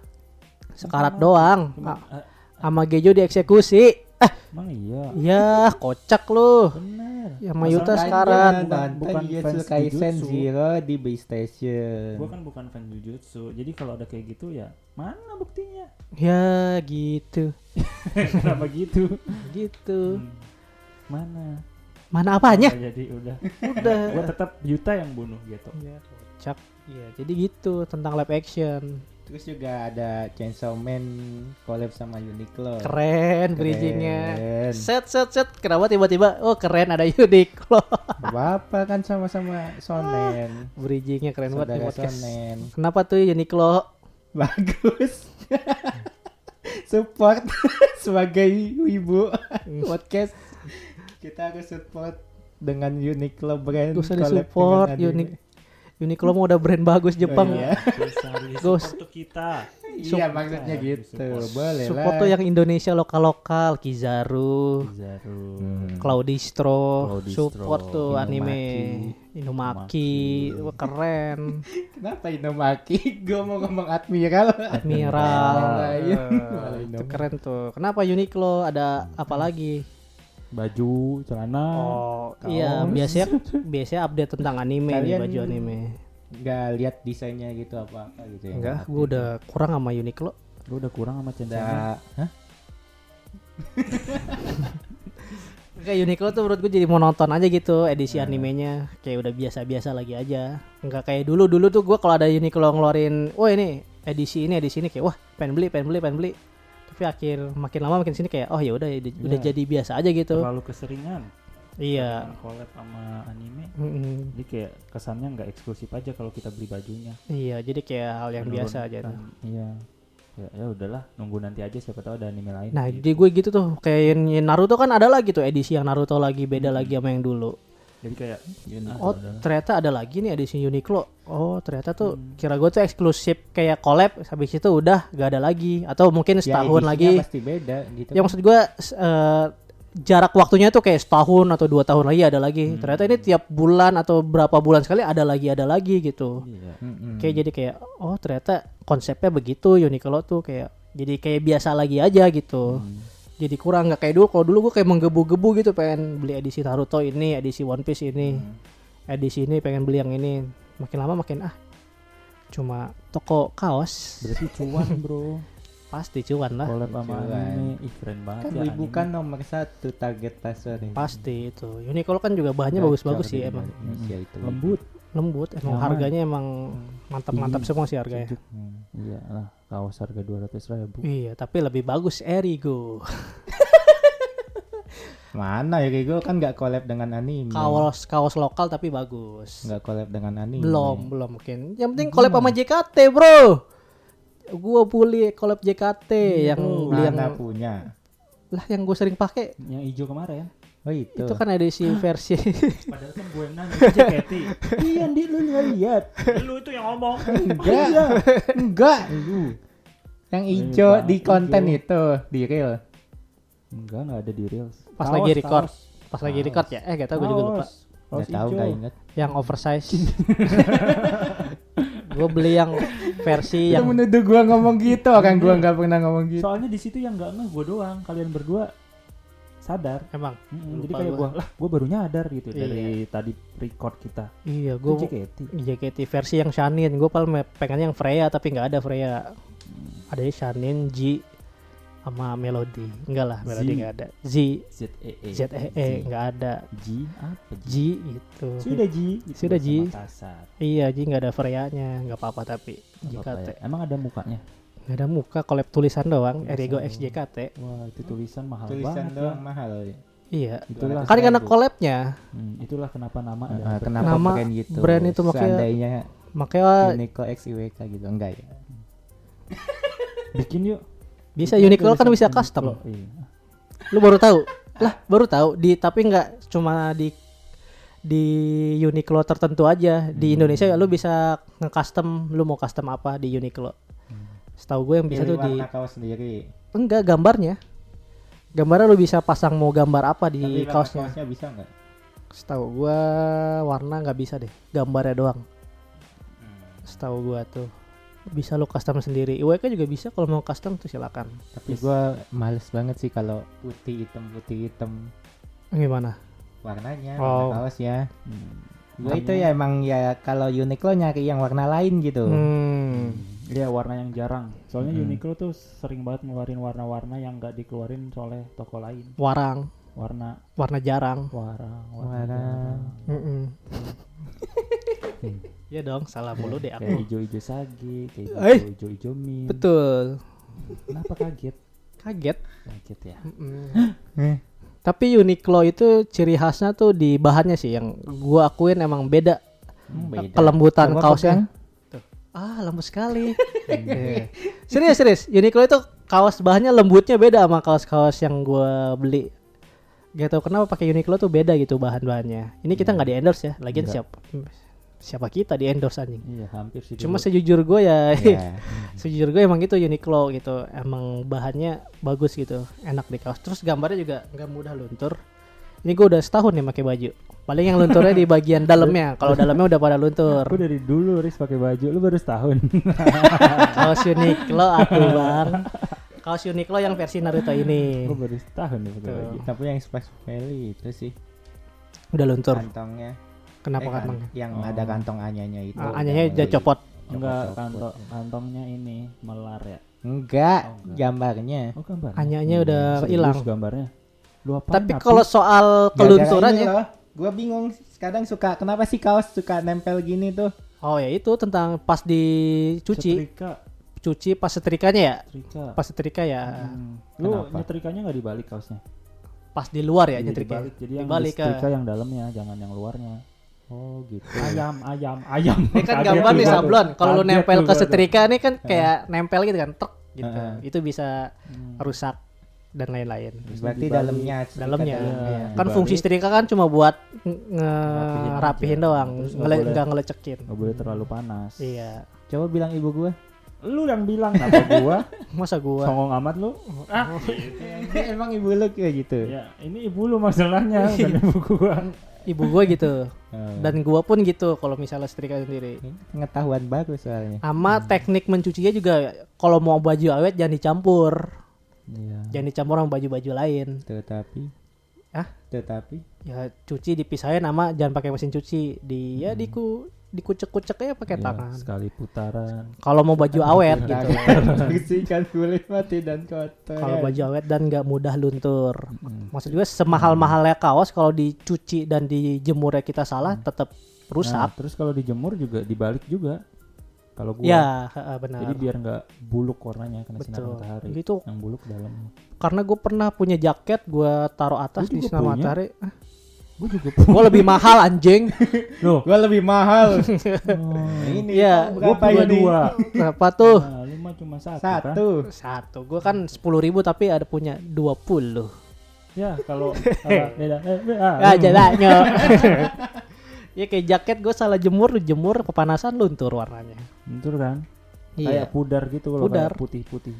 Sekarat doang. Eh, Sama Gejo dieksekusi. Eh, emang iya. ya kocak lu. Bener. Ya sama Yuta Masalahnya sekarat. bukan- Bukan, Jujutsu fans Kaisen. Zero di base station. Gua kan bukan fan Jujutsu. Jadi kalau ada kayak gitu ya mana buktinya? Ya gitu. Kenapa gitu? Gitu. Hmm. Mana? Mana apanya? Oh, jadi udah. Udah. Gua tetap Yuta yang bunuh gitu. Ya, kocak. Iya, jadi gitu tentang live action. Terus juga ada Chainsaw Man collab sama Uniqlo. Keren bridgingnya. Set set set. Kenapa tiba-tiba oh keren ada Uniqlo. Bapak kan sama-sama Sonen. bridgingnya keren banget nih Saudara podcast. Sonen. Kenapa tuh Uniqlo? Bagus. support sebagai ibu podcast. Kita harus support dengan Uniqlo brand. Gak usah collab Uniqlo mau udah brand bagus Jepang. Oh, iya. Tuh kita. Iya maksudnya gitu. Support. Boleh Support lah. tuh yang Indonesia lokal-lokal, Kizaru, Zaru. Hmm. Claudistro, support tuh anime Inumaki, Wah, keren. Kenapa Inomaki? Gue mau ngomong Admiral. Admiral. Eh, Malah itu keren tuh. Kenapa Uniqlo ada apa lagi? Baju, celana. Oh, iya, kaos. biasanya biasanya update tentang anime nih Kalian- baju anime. Nggak lihat desainnya gitu apa apa gitu ya? Enggak, Nggak gue udah kurang sama Uniqlo. Gua udah kurang sama. Udah, hah? Enggak Uniqlo tuh menurut gue jadi monoton aja gitu edisi animenya kayak udah biasa-biasa lagi aja. Enggak kayak dulu dulu tuh gue kalau ada Uniqlo ngeluarin, wah ini edisi ini edisi ini kayak wah pengen beli pengen beli pengen beli. Tapi akhir makin lama makin sini kayak oh ya udah udah Iya. jadi biasa aja gitu. Terlalu keseringan. Iya. Collab sama anime. Mm-mm. Jadi kayak kesannya nggak eksklusif aja kalau kita beli bajunya. Iya, jadi kayak hal yang biasa aja tuh. Menurunkan. Iya. Ya, ya udahlah, nunggu nanti aja siapa tahu ada anime lain. Nah, gitu. jadi gue gitu tuh kayak Naruto kan ada lagi tuh edisi yang Naruto lagi beda lagi sama yang dulu. Jadi kayak Oh, ah, ternyata ada lagi nih edisi Uniqlo. Oh, ternyata tuh kira gue tuh eksklusif kayak collab habis itu udah gak ada lagi atau mungkin Ya, setahun edisinya lagi. pasti beda gitu. Ya maksud gue eh, jarak waktunya tuh kayak setahun atau dua tahun lagi ada lagi. Ternyata ini tiap bulan atau berapa bulan sekali ada lagi ada lagi gitu. iya. Mm-mm. Kayak jadi kayak oh ternyata konsepnya begitu Uniqlo tuh kayak jadi kayak biasa lagi aja gitu. Jadi kurang nggak kayak dulu. Kalau dulu gue kayak menggebu-gebu gitu pengen beli edisi Naruto ini, edisi One Piece ini, edisi ini pengen beli yang ini. Makin lama makin ah cuma toko kaos Berarti cuan, Bro. pasti cuan lah. Collab sama anime. Ih, keren banget kan ya. ibu anime. kan nomor satu target pasar ini. Pasti itu. Uniqlo kan juga bahannya Gacor bagus-bagus sih emang. Indonesia itu. lembut. Lembut, emang Nyaman. harganya emang mantap-mantap Tinggi. semua sih harganya. Sejuk. Iya lah, kaos harga 200 ribu. Iya, tapi lebih bagus Erigo. Mana ya gue kan nggak collab dengan anime. Kaos kaos lokal tapi bagus. Nggak collab dengan anime. Belum, belum mungkin. Yang penting collab sama JKT, Bro. Gua beli collab JKT yang beli yang Mana punya? lah yang gue sering pakai Yang hijau kemarin. Oh itu. itu kan edisi versi Padahal kan gue nanya JKT. iya di lu nggak lihat. Lu itu yang ngomong. Enggak. Enggak. Yang hijau Bang, di konten hijau. itu di real. Enggak, enggak ada di reels. pas Kaos, lagi record. kaos. Pas lagi record ya. Eh, gak tau gue juga lupa. Kaos. Kaos Nggak tahu hijau. nggak inget. Yang oversize. gue beli yang versi Yang menuduh gua ngomong gitu, kan gua nggak pernah ngomong gitu. Soalnya di situ yang nggak ngeh gue doang. Kalian berdua sadar. emang Mm-mm, jadi kayak gua. gue lah, gue baru nyadar gitu Iya. dari tadi record kita. iya Gue JKT. JKT versi yang Shanin gue paling pengennya yang Freya tapi nggak ada Freya ada Shanin Ji sama melodi. Enggak lah, melodi Z. enggak ada. Z Z E E Z E E enggak ada. G apa G gitu. Sudah G. Itu Sudah. Makassar. Iya, Ji enggak ada varianya, enggak apa-apa tapi Apa JKT. ya? Emang ada mukanya? Enggak ada muka collab tulisan doang, Tulisan Erigo doang. X JKT. Wah itu tulisan mahal Tulisan banget doang ya. mahal ya. Iya. Itulah Kan karena collabnya, Hmm, itulah kenapa nama ada. Ah, kenapa Nama brand gitu? brand itu makanya- Seandainya makanya Uniqlo X IWK gitu enggak ya? Bikin yuk. bisa Bikin Uniqlo kan tulisan bisa Uniqlo. custom. Iya. Lu baru tahu? Lah, baru tahu di tapi nggak cuma di di Uniqlo tertentu aja. Di Hmm. Indonesia lu bisa nge-custom lu mau custom apa di Uniqlo. Setahu gue yang bisa Pilih tuh di kaos sendiri. enggak gambarnya. Gambarnya lu bisa pasang mau gambar apa di Tapi kaosnya. kaosnya bisa enggak? Setahu gua warna nggak bisa deh, gambarnya doang. Hmm. Setahu gua tuh bisa lu custom sendiri. IWK juga bisa kalau mau custom tuh silakan. Tapi gua males banget sih kalau putih hitam putih hitam Gimana? warnanya, Oh. warna kaosnya. Hmm. Gua itu ya emang ya kalau Uniqlo nyari yang warna lain gitu. Hmm. Iya warna yang jarang. Soalnya Hmm. Uniqlo tuh sering banget ngeluarin warna-warna yang nggak dikeluarin oleh toko lain. Warang, Warna warna jarang. warna warna. Warna. jarang. Mm-mm. Iya dong, salah mulu deh Kayak aku. hijau-hijau sage, kayak Eh. hijau-hijau min. Betul. Kenapa kaget? Kaget. Kaget ya. Eh, Tapi Uniqlo itu ciri khasnya tuh di bahannya sih yang gua akuin emang beda hmm, beda. kelembutan Coba kaosnya. pegang. Ah, lembut sekali. Iya. serius, serius. Uniqlo itu kaos bahannya lembutnya beda sama kaos-kaos yang gua beli. Gak tau kenapa pakai Uniqlo tuh beda gitu bahan-bahannya. Ini kita nggak di endorse ya. Lagian Nggak. siapa siapa kita di endorse anjing. Iya hampir sih. Cuma sejujur gue ya, Ya. sejujur gue emang gitu Uniqlo gitu. Emang bahannya bagus gitu, enak di kaos. Terus gambarnya juga nggak mudah luntur. Ini gue udah setahun nih pakai baju. Paling yang lunturnya di bagian dalamnya. Kalau dalamnya udah pada luntur. Aku dari dulu Riz pakai baju, lu baru setahun. Kaos Uniqlo aku bang. Kaos Uniqlo yang versi Naruto ini Aku baru setahun nih pakai baju. Tapi yang Space Valley itu sih udah luntur. kantongnya. Kenapa Eh, kan- kantongnya? Yang Oh. ada kantong anyanya itu. Ah, Anyanya udah copot. Enggak kantong kantongnya ini melar ya. Enggak, Oh, enggak. gambarnya. Oh gambar. Anyanya udah Serius hilang. gambarnya. Lu apa? Tapi kalau soal kelunturannya, Gue bingung kadang suka kenapa sih kaos suka nempel gini tuh? oh ya itu tentang pas dicuci, Setrika, cuci pas setrikanya ya, setrika. pas setrika ya, Hmm. Lu nyetrikanya nggak dibalik kaosnya? pas di luar ya nyetrika. dibalik. Jadi yang Dibalik ke- setrika yang dalamnya, jangan yang luarnya. Oh gitu. Ayam, ayam, ayam. Ini kan gambar nih sablon. Kalau lu nempel ke setrika nih kan kayak nempel gitu kan, tek gitu. Itu bisa Hmm. rusak dan lain-lain. Berarti dibalik. dalamnya setrika Dalamnya. dalamnya. Kan Dibalik. fungsi setrika kan cuma buat nge Rapihin rapihin aja. doang, nggak ngele- ngelecekin. Nggak boleh terlalu panas. Iya. Coba bilang ibu gua. Lu yang bilang apa gua? Masa gua Songong amat lu. Ah, Emang ibu lu kayak gitu. ya ini ibu lu masalahnya, bukan ibu gua. ibu gua gitu. Oh. Dan gua pun gitu kalau misalnya setrika sendiri. Pengetahuan baru soalnya. Sama teknik mencucinya juga kalau mau baju awet jangan dicampur. Iya. Jangan dicampur sama baju-baju lain. Tetapi Ah? Tetapi Ya cuci dipisahin sama jangan pakai mesin cuci. Di ya diku dikucek-kucek aja pakai Ya, tangan. Sekali putaran. Kalau mau baju awet gitu. bersihkan kulit mati dan kotor. Kalau baju awet dan nggak mudah luntur. Hmm. Maksud gue semahal-mahalnya kaos kalau dicuci dan dijemurnya kita salah tetap Nah, rusak. terus kalau dijemur juga dibalik juga. Kalau gua. ya, heeh, benar. Jadi biar nggak buluk warnanya kena sinar Betul. matahari. Gitu. Yang buluk dalam. Karena gue pernah punya jaket gue taruh atas di sinar punya? matahari. Gue juga Gue lebih mahal anjing. Loh, Gua lebih mahal. oh, ini Iya, gua berapa punya ini? dua. Berapa tuh? Nah, lu mah cuma satu, kan? Satu. Satu. Gue kan sepuluh ribu tapi ada punya 20 Ya, kalau beda. Eh, ah, Ah, jalannya. Ya kayak jaket gue salah jemur, jemur kepanasan luntur warnanya. Bentur kan? Iya. Kayak pudar gitu kalau Pudar. kayak putih-putih.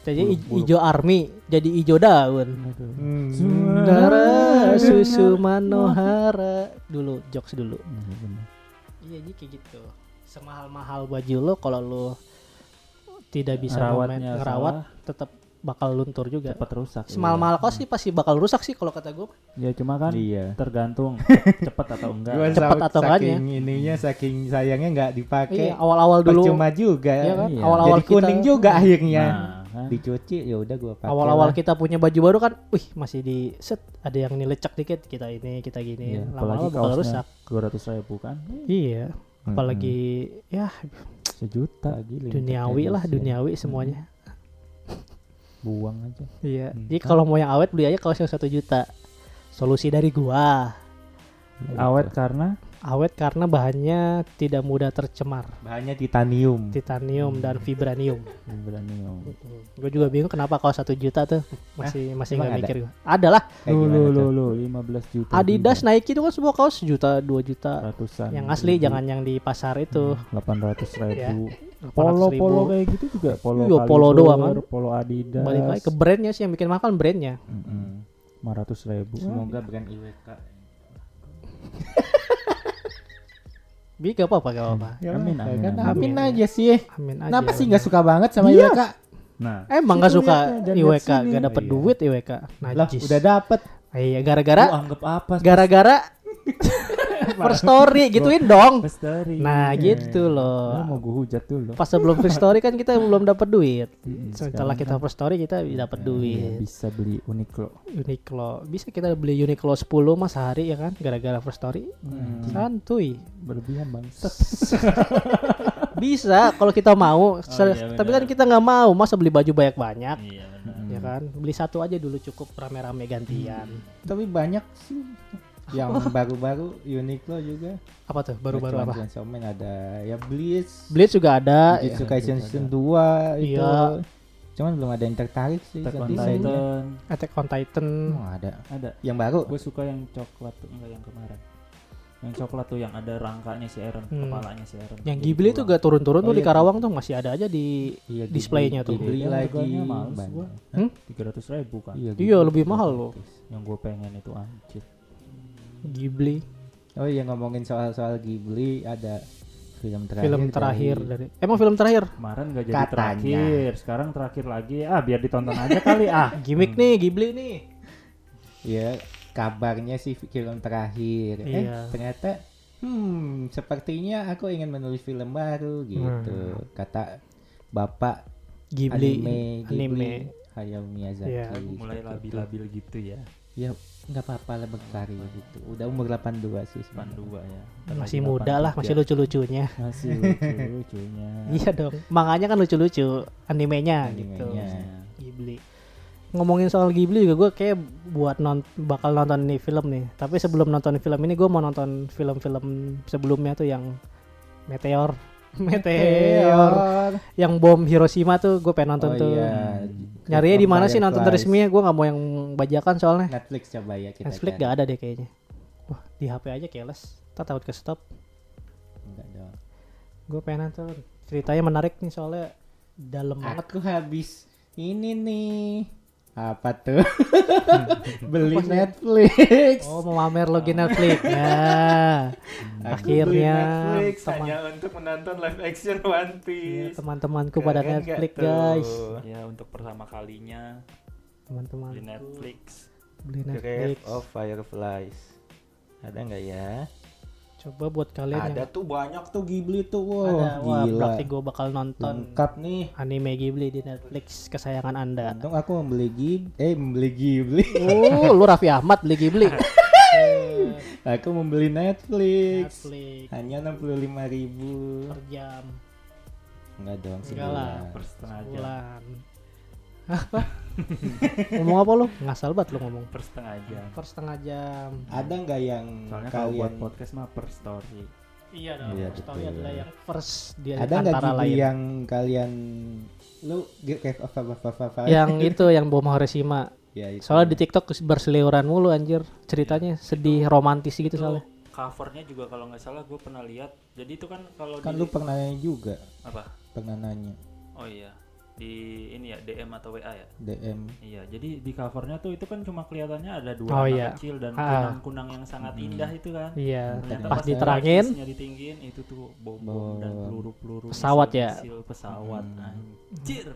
Jadi buluk- hijau army jadi hijau daun. Aduh. Hmm. Sundara susu manohara dulu jokes dulu. Iya. Iya jadi kayak gitu. Semahal-mahal baju lo kalau lo tidak bisa ngerawat, salah. tetap bakal luntur juga. Cepat rusak. Semahal-mahal kos sih pasti bakal rusak sih kalau kata gue. Ya cuma kan Iya. tergantung cepat atau enggak. Gua Cepet sa- atau enggaknya. saking ininya saking sayangnya nggak dipakai. Iya, awal-awal dulu Percuma juga. Iya kan? Iya. Awal-awal Jadi kuning kita- juga akhirnya. Nah, kan? dicuci ya udah gua pakai Awal-awal lah. kita punya baju baru kan, wih masih di set ada yang nilecek dikit kita ini kita gini, Iya, lama-lama bakal kaosnya rusak. dua ratus ribu kan Iya, apalagi ya sejuta Lagi duniawi lah, duniawi semuanya. Buang aja Iya. Hmm. Jadi kalau mau yang awet beli aja yang satu juta. Solusi dari gua. awet karena Awet karena bahannya tidak mudah tercemar. bahannya titanium Titanium dan vibranium. vibranium Gue juga bingung kenapa kaos satu juta tuh masih masih emang nggak mikir gua. Ada lah. Kayak lu gimana lu tuh? lu lu 15 juta Adidas, juga. Nike itu kan semua kaos juta, dua juta. ratusan Yang asli jangan yang di pasar itu. delapan ratus ribu 800 polo ribu. polo kayak gitu juga polo Iya, polo doang kan. polo Adidas Balik lagi ke brandnya sih yang bikin mahal kan brandnya. lima ratus ribu semoga brand IWK Bi gak apa-apa gak apa-apa. amin amin, kan amin. amin aja sih Amin aja. kenapa sih nggak suka banget sama Iya. IWK nah Emang gak suka IWK, sini. gak dapet Iya. duit IWK. lah Najis. udah dapet Iya, lu gara-gara anggap apa gara-gara first story gituin dong. First story. Nah, gitu Lu loh. mau gue hujat dulu Pas sebelum first story kan kita belum dapat duit. Mm, Setelah kita kan first story kita dapat Iya, duit. bisa beli Uniqlo Uniqlo. Bisa kita beli Uniqlo 10 mas sehari ya kan gara-gara first story. Hmm. Santuy. berlebihan bangsat Bisa kalau kita mau. Se- iya, Tapi kan kita nggak mau masa beli baju banyak-banyak. iya benar Hmm. Ya kan? Beli satu aja dulu cukup rame-rame gantian. tapi banyak sih yang baru-baru Uniqlo juga Apa tuh? Baru-baru apa? Man ada ya Blitz Blitz juga ada. Jujutsu iya. Kaisen Ada. season 2 itu Iya. cuman belum ada yang tertarik sih Attack on. Titan Attack on Titan. Oh, ada ada yang baru gue suka yang coklat tuh enggak yang kemarin yang coklat tuh yang ada rangkanya si Eren Hmm. kepalanya si Eren Yang Ghibli tuh gak turun-turun Oh, tuh di iya. Karawang tuh masih ada aja di iya, displaynya tuh. Ghibli Yang lagi banyak. gua. Hmm? tiga ratus ribu kan Iya, Iya, Ghibli lebih mahal loh. yang gue pengen itu anjir Ghibli. Oh iya ngomongin soal-soal Ghibli ada film terakhir film terakhir dari- dari Emang film terakhir? kemarin gak jadi Katanya. terakhir sekarang terakhir lagi ah biar ditonton aja kali ah Gimik nih Ghibli nih. Iya, kabarnya sih film terakhir. Iya. Eh, ternyata hmm, sepertinya aku ingin menulis film baru gitu. Kata Bapak Ghibli anime Ghibli anime. Hayao Miyazaki. Iya. mulai labil-labil gitu ya. Ya, nggak apa-apa lah berkarya gitu. Udah umur 82 sih depan sebenarnya. dua ya Masih muda lah, masih lucu-lucunya. masih lucu lucunya Iya dong. Manganya kan lucu-lucu animenya, gitu. Animenya. Ghibli. Ngomongin soal Ghibli juga gue kayak buat non bakal nonton nih film nih. Tapi sebelum nonton film ini gue mau nonton film-film sebelumnya tuh yang Meteor. Meteor. Yang bom Hiroshima tuh gue pengen nonton Oh tuh. iya. Nyarinya di mana sih nonton resminya? Gue nggak mau yang bajakan soalnya. Netflix coba ya kita. Netflix cari. gak ada deh kayaknya. Wah di HP aja keles. Tak takut ke stop. Enggak dong. Gue pengen nonton. Ceritanya menarik nih soalnya dalam banget. Aku habis ini nih. Apa tuh? Beli? Netflix. Oh mau mamer login Netflix. Ya. Beli Akhirnya Netflix teman- hanya untuk menonton live action One Piece. teman-temanku pada Keren Netflix guys. ya untuk pertama kalinya Teman-teman di Netflix beli Grave Netflix. of Fireflies. Ada nggak ya? Coba buat kalian Ada yang tuh banyak tuh Ghibli tuh. Wow, ada, wah gila. berarti gue bakal nonton Lengkap nih. anime Ghibli di Netflix kesayangan anda. Untung aku membeli Ghibli, eh membeli Ghibli. Oh, lu Raffi Ahmad beli Ghibli. aku membeli Netflix. Netflix Hanya 65.000 ribu. per jam Enggak dong, Enggak lah. sebulan. per setengah jam bulan. Apa? ngomong apa lu? Ngasal banget lu ngomong. per setengah jam Per setengah jam. Ada nggak yang soalnya kalau buat kalian podcast mah per story Iya dong. Iya, story betul. adalah yang first di ada nggak Ghibli lain. yang kalian lu Grave of Fireflies? yang itu yang bom Hiroshima. ya, itu. Soalnya di TikTok berseliweran mulu anjir. Ceritanya sedih romantis gitu itu soalnya. covernya juga kalau nggak salah gue pernah lihat jadi itu kan kalau kan di lu pernah nanya juga apa pernah nanya oh iya di ini ya DM atau WA ya DM Iya, jadi di covernya tuh itu kan cuma kelihatannya ada dua Oh, anak iya. kecil dan Ah. kunang-kunang yang sangat indah itu kan. Iya, Ternyata pas pas diterangin ditinggiin itu tuh bom, Bom. dan peluru-peluru Pesawat ya? misil pesawat Hmm. anjir.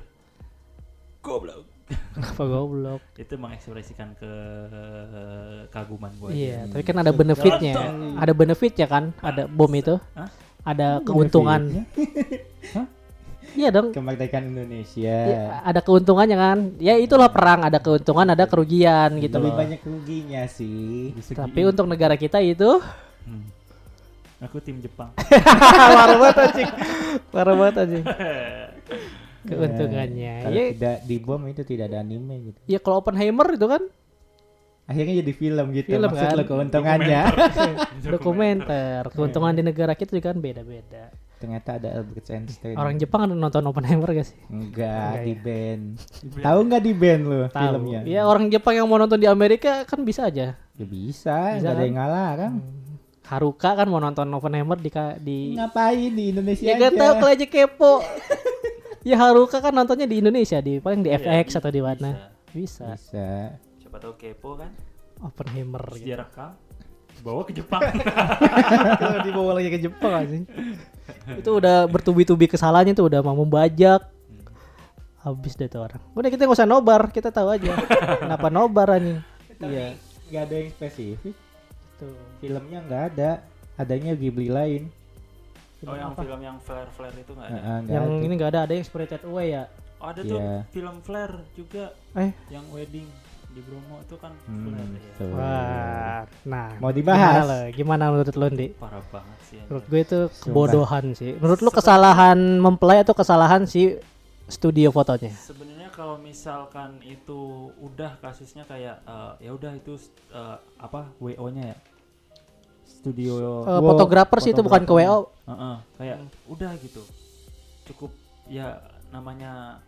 Goblok. apa goblok. itu mengekspresikan ke kaguman gue. Iya, tapi kan ada benefitnya. Ada benefitnya kan? Ada bom itu. Hah? Ada keuntungan. Iya dong. kemerdekaan Indonesia. Ya, ada keuntungannya kan. Ya itulah perang, ada keuntungan, ada kerugian gitu Lebih loh. banyak ruginya sih. Tapi untuk negara kita itu Hmm. Aku tim Jepang. parah banget anjing. Parah banget anjing. Keuntungannya. Kalau Ya, tidak dibom itu tidak ada anime gitu. ya kalau Oppenheimer itu kan Akhirnya jadi film gitu. Film, Maksud kan? lo keuntungannya. dokumenter. Keuntungan di negara kita juga kan beda-beda. Ternyata ada Albert Einstein. Orang Jepang ada nonton Oppenheimer gak sih? Enggak Enggak di ya? band. Tahu nggak di band lo Tahu. filmnya? Ya orang Jepang yang mau nonton di Amerika kan bisa aja. Ya bisa, Bisa nggak ada kan? yang ngalah kan? Haruka kan mau nonton Oppenheimer di di Ngapain di Indonesia Ya aja? gak tau kalau aja kepo. ya Haruka kan nontonnya di Indonesia di paling di Iya, FX atau di mana. Bisa. Bisa. Siapa tahu kepo kan? Oppenheimer gitu. dia rekam, bawa ke Jepang. Kalau dibawa lagi ke Jepang anjing. itu udah bertubi-tubi kesalahannya tuh udah mau membajak. Habis deh tuh orang. Udah kita nggak usah nobar, kita tahu aja. Kenapa nobar anjing? Iya. Nggak ada yang spesifik. Tuh. Filmnya nggak ada. Adanya Ghibli lain. oh yang film yang flare flare itu nggak ada. Heeh, nggak Yang ada. ini nggak ada, ada yang Spirited Away ya. Oh ada tuh Iya. film flare juga Eh, yang wedding di Bromo itu kan Hmm, ya. wah. Nah, Mau dibahas? Gimana, lo? gimana menurut lo, Ndi? Parah banget sih. anjir. Menurut gue itu kebodohan sih. Menurut lu kesalahan mempelai atau kesalahan si studio fotonya? Sebenarnya kalau misalkan itu udah kasusnya kayak eh, ya udah itu eh, apa WO-nya ya. Studio Wow, fotografer sih itu bukan ke WO. Heeh, kayak udah gitu. Cukup ya namanya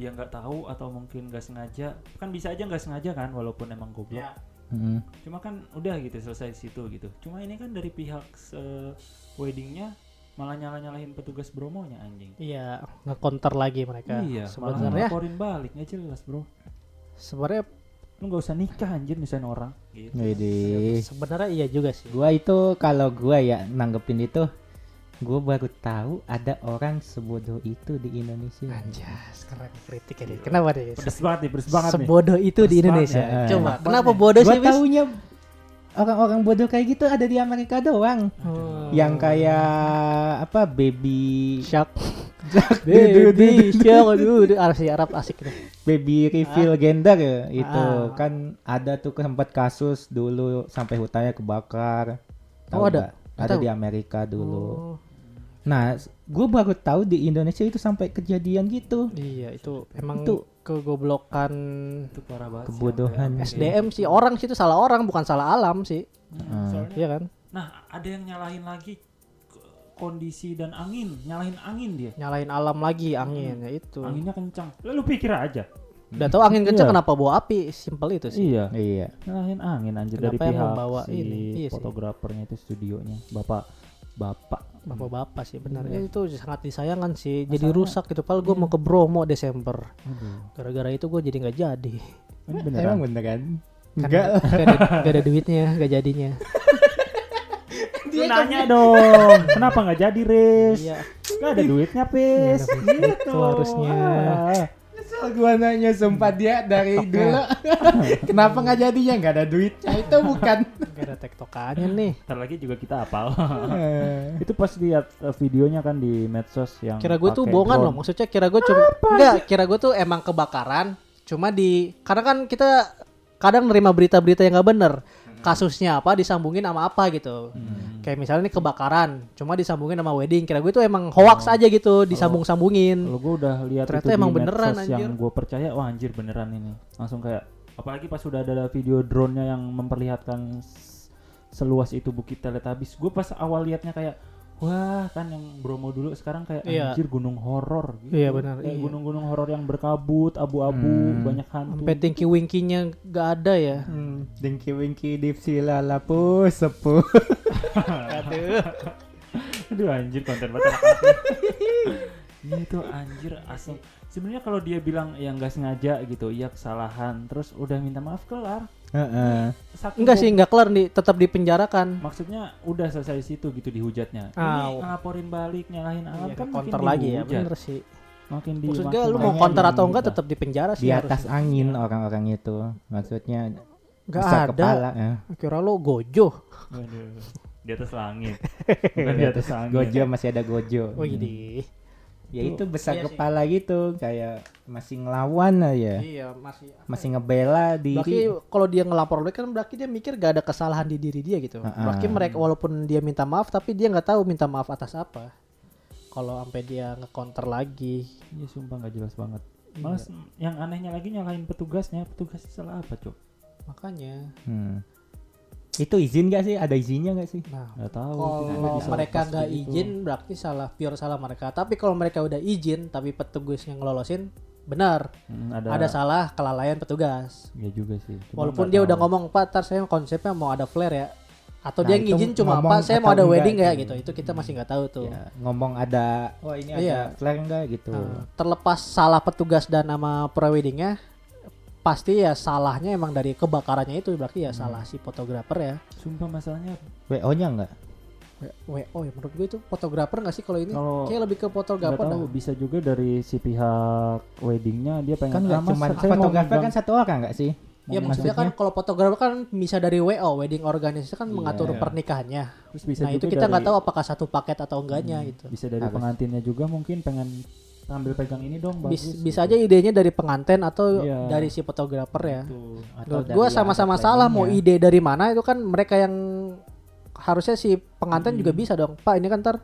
dia nggak tahu atau mungkin nggak sengaja kan bisa aja nggak sengaja kan walaupun emang goblok. Mm. cuma kan udah gitu selesai situ gitu. Cuma ini kan dari pihak se- weddingnya malah nyala nyalahin petugas bromonya anjing. Iya, nge-counter lagi mereka. iya malah sebenarnya. laporin balik nggak jelas bro. Sebenarnya lu nggak usah nikah anjir misalnya orang. Gitu. Sebenarnya iya juga sih. Gua itu kalau gua ya nanggepin itu gua baru tahu ada orang sebodoh itu di Indonesia. Anjas, keren kritik ya. Dit. Kenapa deh? pedes banget nih pedes banget nih Sebodoh itu di Indonesia. banget. Coba, kenapa bodoh sih, Bis? taunya orang-orang bodoh kayak gitu ada di Amerika doang. Hmm. Yang kayak apa baby Shark. Baby shark. Aduh, Arab sih Arab asik deh. baby reveal gender ya itu Ah. kan ada tuh sempat kasus dulu sampai hutannya kebakar. Oh, Tahu ada? nggak? Nggak Ada tahu. di Amerika dulu. Oh, Nah, gue baru tahu di Indonesia itu sampai kejadian gitu. iya, itu emang Itu- kegoblokan itu parah banget Kebodohan. sampai- SDM sih orang sih itu salah orang bukan salah alam sih. Hmm, soalnya Iya kan? nah ada yang nyalahin lagi kondisi dan angin nyalahin angin dia Nyalain alam lagi angin ya itu. anginnya kencang lalu pikir aja Udah tahu angin kencang Iya. kenapa bawa api? Simpel itu sih. iya Iya. nyalahin angin anjir Kenapa dari pihak membawa si ini? Iya sih. fotografernya itu studionya bapak bapak Bapak-bapak sih benar. Iya. Ya, itu sangat disayangkan sih. Jadi Masalahnya- rusak gitu. Padahal gue mau ke Bromo Desember. Gara-gara itu gue jadi nggak jadi. ini beneran Emang beneran? Kan Enggak. Gak ada, gak ada duitnya, gak jadinya. Nanya dong kenapa nggak jadi Riz Iya. nggak ada duitnya Pis gitu Itu harusnya. Ah. Kesel gua nanya sempat dia dari dulu. Kenapa nggak jadinya? Nggak ada duitnya. Itu bukan. Gak ada tektokannya nih. Ntar lagi juga kita apal itu pas lihat eh, videonya kan di medsos yang Kira gue tuh bohongan loh. Maksudnya kira gue cuma enggak, kira gue tuh emang kebakaran. Cuma di karena kan kita kadang nerima berita-berita yang nggak bener. Kasusnya apa disambungin sama apa gitu. Kayak misalnya ini kebakaran, cuma disambungin sama wedding. Kira gue tuh emang hoax aja gitu, disambung-sambungin. Kalau gue udah lihat Ternyata itu emang di beneran, anjir. yang gue percaya, wah anjir beneran ini. Langsung kayak, apalagi pas sudah ada video drone-nya yang memperlihatkan seluas itu bukit Teletabis. Gue pas awal liatnya kayak, wah kan yang Bromo dulu sekarang kayak Iya. anjir gunung horor. Gitu. Iya, benar, Kayak iya. gunung-gunung horor yang berkabut, abu-abu, banyak hantu. Sampai tingki winkinya gak ada ya. Hmm, Dinky Winky Dipsila Lapu Sepuh. Aduh anjir konten banget. Ini tuh anjir asli. Sebenarnya kalau dia bilang ya nggak sengaja gitu, iya kesalahan, terus udah minta maaf kelar. Heeh. Saking Enggak sih, enggak kelar nih, tetap dipenjarakan. Maksudnya udah selesai situ gitu dihujatnya. Ah, Ini ngelaporin balik nyalahin alam Iya, kan counter lagi ya, bener sih. Makin di Maksudnya lu mau counter atau enggak tetap dipenjara sih Di atas harusnya. angin orang-orang itu. Maksudnya Enggak ada. kepala. ya. Kira lu gojo. Waduh. Di atas langit. Bukan di atas angin. Gojo masih ada Gojo. Oh ini. Ya itu besar Iya sih. kepala gitu, kayak masih ngelawan aja. Iya, masih Masih ngebela Berarti diri. kalau dia ngelapor balik kan berarti dia mikir gak ada kesalahan di diri dia gitu. Heeh. Berarti mereka walaupun dia minta maaf tapi dia nggak tahu minta maaf atas apa. Kalau sampai dia nge-counter lagi. Iya sumpah nggak jelas banget. Iya. Malah yang anehnya lagi nyalahin petugasnya, petugasnya salah apa cok? Makanya. Hmm. Itu izin gak sih? Ada izinnya gak sih? Nah, Nggak tahu. kalau bisa mereka nggak gitu. izin berarti salah pure salah mereka. Tapi kalau mereka udah izin tapi petugas yang ngelolosin benar. Hmm, ada, Ada salah kelalaian petugas. Ya juga sih. Cuma Walaupun dia tahu. udah ngomong Pak, tar saya konsepnya mau ada flare ya. Atau Nah, dia ngizin cuma Pak, saya mau ada wedding nggak tuh. gitu. Itu kita masih nggak tahu tuh. Ya, ngomong ada, oh ini ada Iya. flare enggak gitu. Nah, terlepas salah petugas dan nama preweddingnya pasti ya salahnya emang dari kebakarannya itu berarti ya salah si fotografer ya Sumpah masalahnya WO-nya enggak? W- WO ya menurut gue itu fotografer nggak sih kalau ini kalau kayak lebih ke nggak fotografer tahu dah. bisa juga dari si pihak weddingnya dia pengen Kan enggak "Ah, Mas, cuma fotografer kan satu orang enggak sih? ya maksudnya kan kalau fotografer kan bisa dari WO wedding organisasi kan Iya. mengatur pernikahannya terus bisa nah itu kita nggak dari- tahu apakah satu paket atau enggaknya Hmm, gitu bisa dari Harus. pengantinnya juga mungkin pengen ambil pegang ini dong Bis- bagus bisa aja idenya dari pengantin atau Iya. dari si fotografer ya. Atau gue yang sama-sama salah mau ide dari mana itu kan mereka yang harusnya si pengantin juga bisa dong. Pak ini kan ntar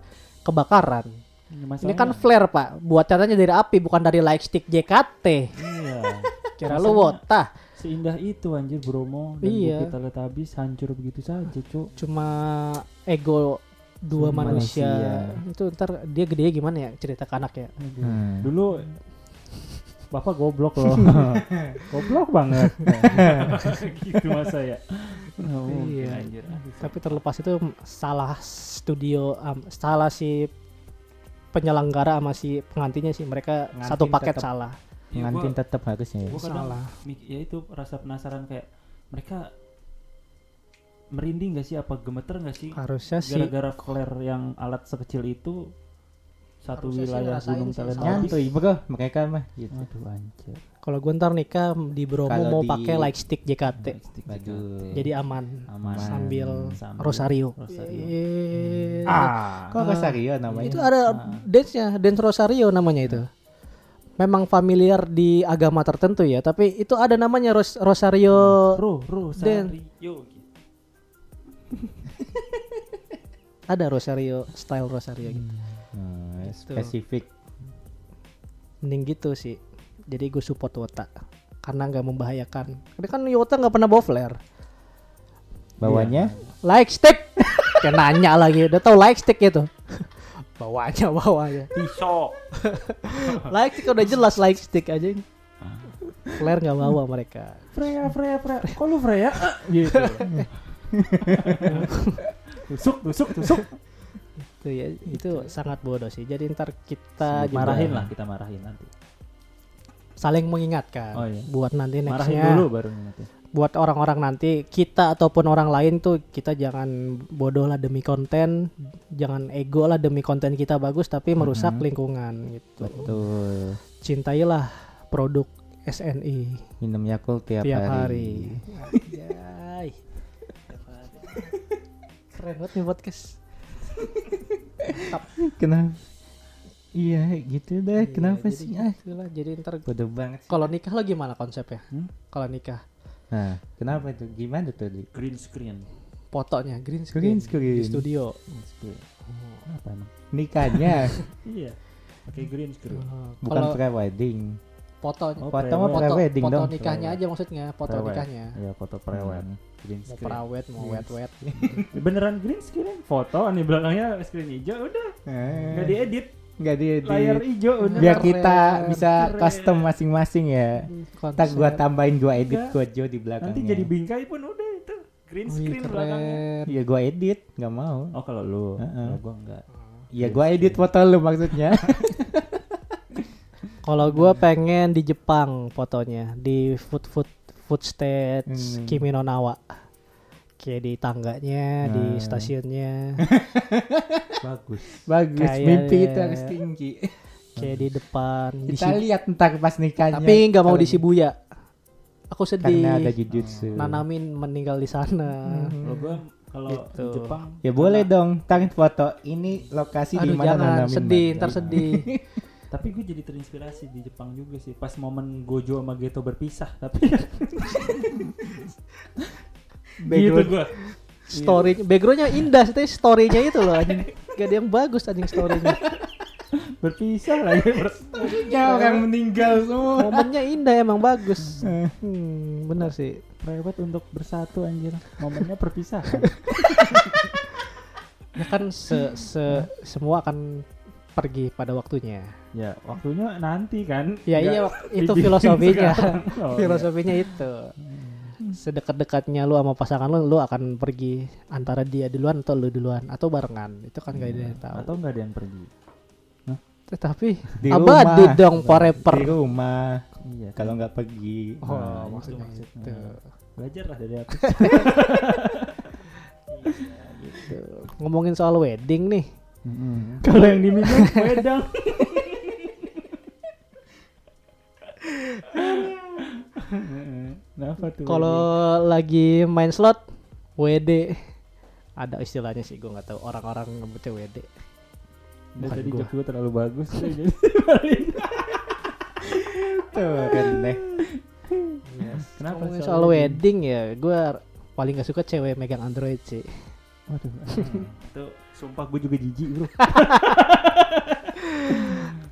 kebakaran. Ini, Ini kan flare pak, buat catanya dari api bukan dari light stick JKT. iya. Kira lu wotah, seindah itu anjir Bromo. Dan Iya. Bukit Teletabis hancur begitu saja cuk. Cuma ego dua manusia. manusia. Itu ntar dia gede gimana ya cerita ke anak ya. Aduh. Hmm. dulu bapak goblok loh goblok banget gitu masa ya Oh, Iya. anjir. Tapi terlepas itu salah studio, am- salah si penyelenggara sama si pengantinnya sih mereka Pengantin satu paket tetap- salah. Ya, Pengantin gua- tetap harusnya ya. gua Salah. ya itu rasa penasaran kayak mereka merinding gak sih apa gemeter gak sih Harusnya sih gara-gara flare yang alat sekecil itu satu Harusnya wilayah gunung Teletabis Nyantui bro mereka mah gitu. aduh anjir kalau gue ntar nikah di Bromo Kalau mau di- pakai light stick JKT. Waduh. Jadi aman. aman sambil Sambil Rosario. Rosario. Eh, Ah, kok Rosario namanya? Itu ada dance-nya, dance Rosario namanya itu. Memang familiar di agama tertentu ya, tapi itu ada namanya Ros- Rosario. Ro Rosario. Ada Rosario style Rosario gitu. Hmm, Gitu. spesifik. Mending gitu sih. Jadi gue support Wota karena nggak membahayakan. Karena kan Wota nggak pernah bawa flare. Bawahnya Like stick. Kayak nanya lagi, udah tahu like stick itu. bawanya bawanya. pisau like stick udah jelas like stick aja. Flare nggak bawa mereka. Freya Freya Freya kok lu Freya gitu tusuk tusuk tusuk Itu ya, itu sangat bodoh sih. Jadi ntar kita juga marahin lah kita marahin nanti saling mengingatkan Oh, iya. buat nanti marahin nextnya dulu baru nanti buat orang-orang nanti kita ataupun orang lain tuh kita jangan bodoh lah demi konten jangan ego lah demi konten kita bagus tapi merusak Mhm. lingkungan gitu betul. cintailah produk SNI Minum Yakult tiap, tiap hari. hari, hari. keren banget nih podcast Kenapa? Iya gitu deh. Iya, Kenapa jadi sih? Ah, gitulah. jadi ntar bodoh banget. sih. kalau nikah lo gimana konsepnya Hmm? kalau nikah Nah, kenapa tuh? Gimana tuh? Di? green screen fotonya green screen, Green screen. di studio green screen apa emang Nikahnya iya pakai green screen bukan kalau pre wedding. fotonya Oh, Foto pre-wed. mah foto, pre-wedding foto nikahnya aja maksudnya foto nikahnya ya foto prewed Hmm. Green mau screen. perawet mau Yes. wet wet beneran green screen? Foto nih belakangnya screen hijau udah. Nggak Eh, diedit. Nggak di, di- layar hijau udah. Biar Keren, kita bisa keren. custom masing-masing ya. Ntar gua tambahin gua edit gua Jo di belakangnya. nanti jadi bingkai pun udah itu. Green screen belakangnya. Keren Iya gua edit, nggak mau. oh kalau lu? Heeh. kalau gua enggak Iya gua edit foto lu maksudnya. kalau gue pengen di Jepang fotonya di food food food stage Hmm. Kimi no Nawa kayak di tangganya di Nah. stasiunnya bagus Bagus, Kayak- mimpi itu harus tinggi. kayak di depan di Kita Shib- lihat ntar pas nikahnya. tapi nggak mau di Shibuya aku sedih Karena ada jujutsu. Nanamin meninggal di sana kalau gua kalau Gitu. di Jepang Ya boleh dong, tarik foto. Ini lokasi di aduh mana jangan Nanamin sedih ntar sedih Tapi gue jadi terinspirasi di Jepang juga sih. Pas momen Gojo sama Geto berpisah, tapi gitu Background- gue. story backgroundnya indah sih storynya itu loh anjing gak ada yang bagus anjing storynya Berpisah lagi. Ya orang meninggal semua. momennya indah emang bagus hmm, bener sih Private untuk bersatu anjir. Momennya perpisahan. ya kan se, se semua akan pergi pada waktunya ya, waktunya nanti kan. ya Nggak iya itu filosofinya. Oh, iya. filosofinya itu sedekat-dekatnya lu sama pasangan lu lu akan pergi antara dia duluan atau lu duluan atau barengan itu kan gak ada yang tahu Atau nggak ada yang pergi. tetapi Di abadi rumah. dong forever Di rumah. Iya. Kalau nggak pergi. oh Nah, itu maksudnya maksudnya. itu Belajar lah dari aku. Gitu. ngomongin soal wedding nih Kalau yang diminum wedang. Kenapa tuh? kalau lagi main slot WD ada istilahnya sih gue nggak tahu orang-orang nyebutnya WD bukan tadi gua. jok gue terlalu bagus jadi Tuh kan deh. Kenapa ngomongin soal wedding ya gue paling gak suka cewek megang Android sih Waduh. Itu sumpah gue juga jijik bro.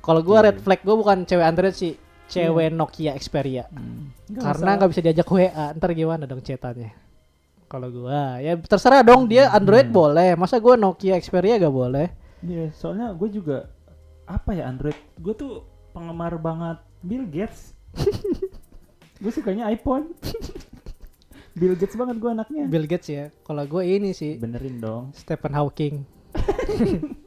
kalau gue red flag gue bukan cewek Android sih cewek Nokia Xperia karena nggak bisa diajak WA ntar gimana dong cetannya kalau gua ya terserah dong dia Android boleh masa gua Nokia Xperia gak boleh Iya, soalnya gue juga apa ya Android? Gue tuh penggemar banget Bill Gates. gue sukanya iPhone. Bill Gates banget gue anaknya. Bill Gates ya kalau gue ini sih Benerin dong. Stephen Hawking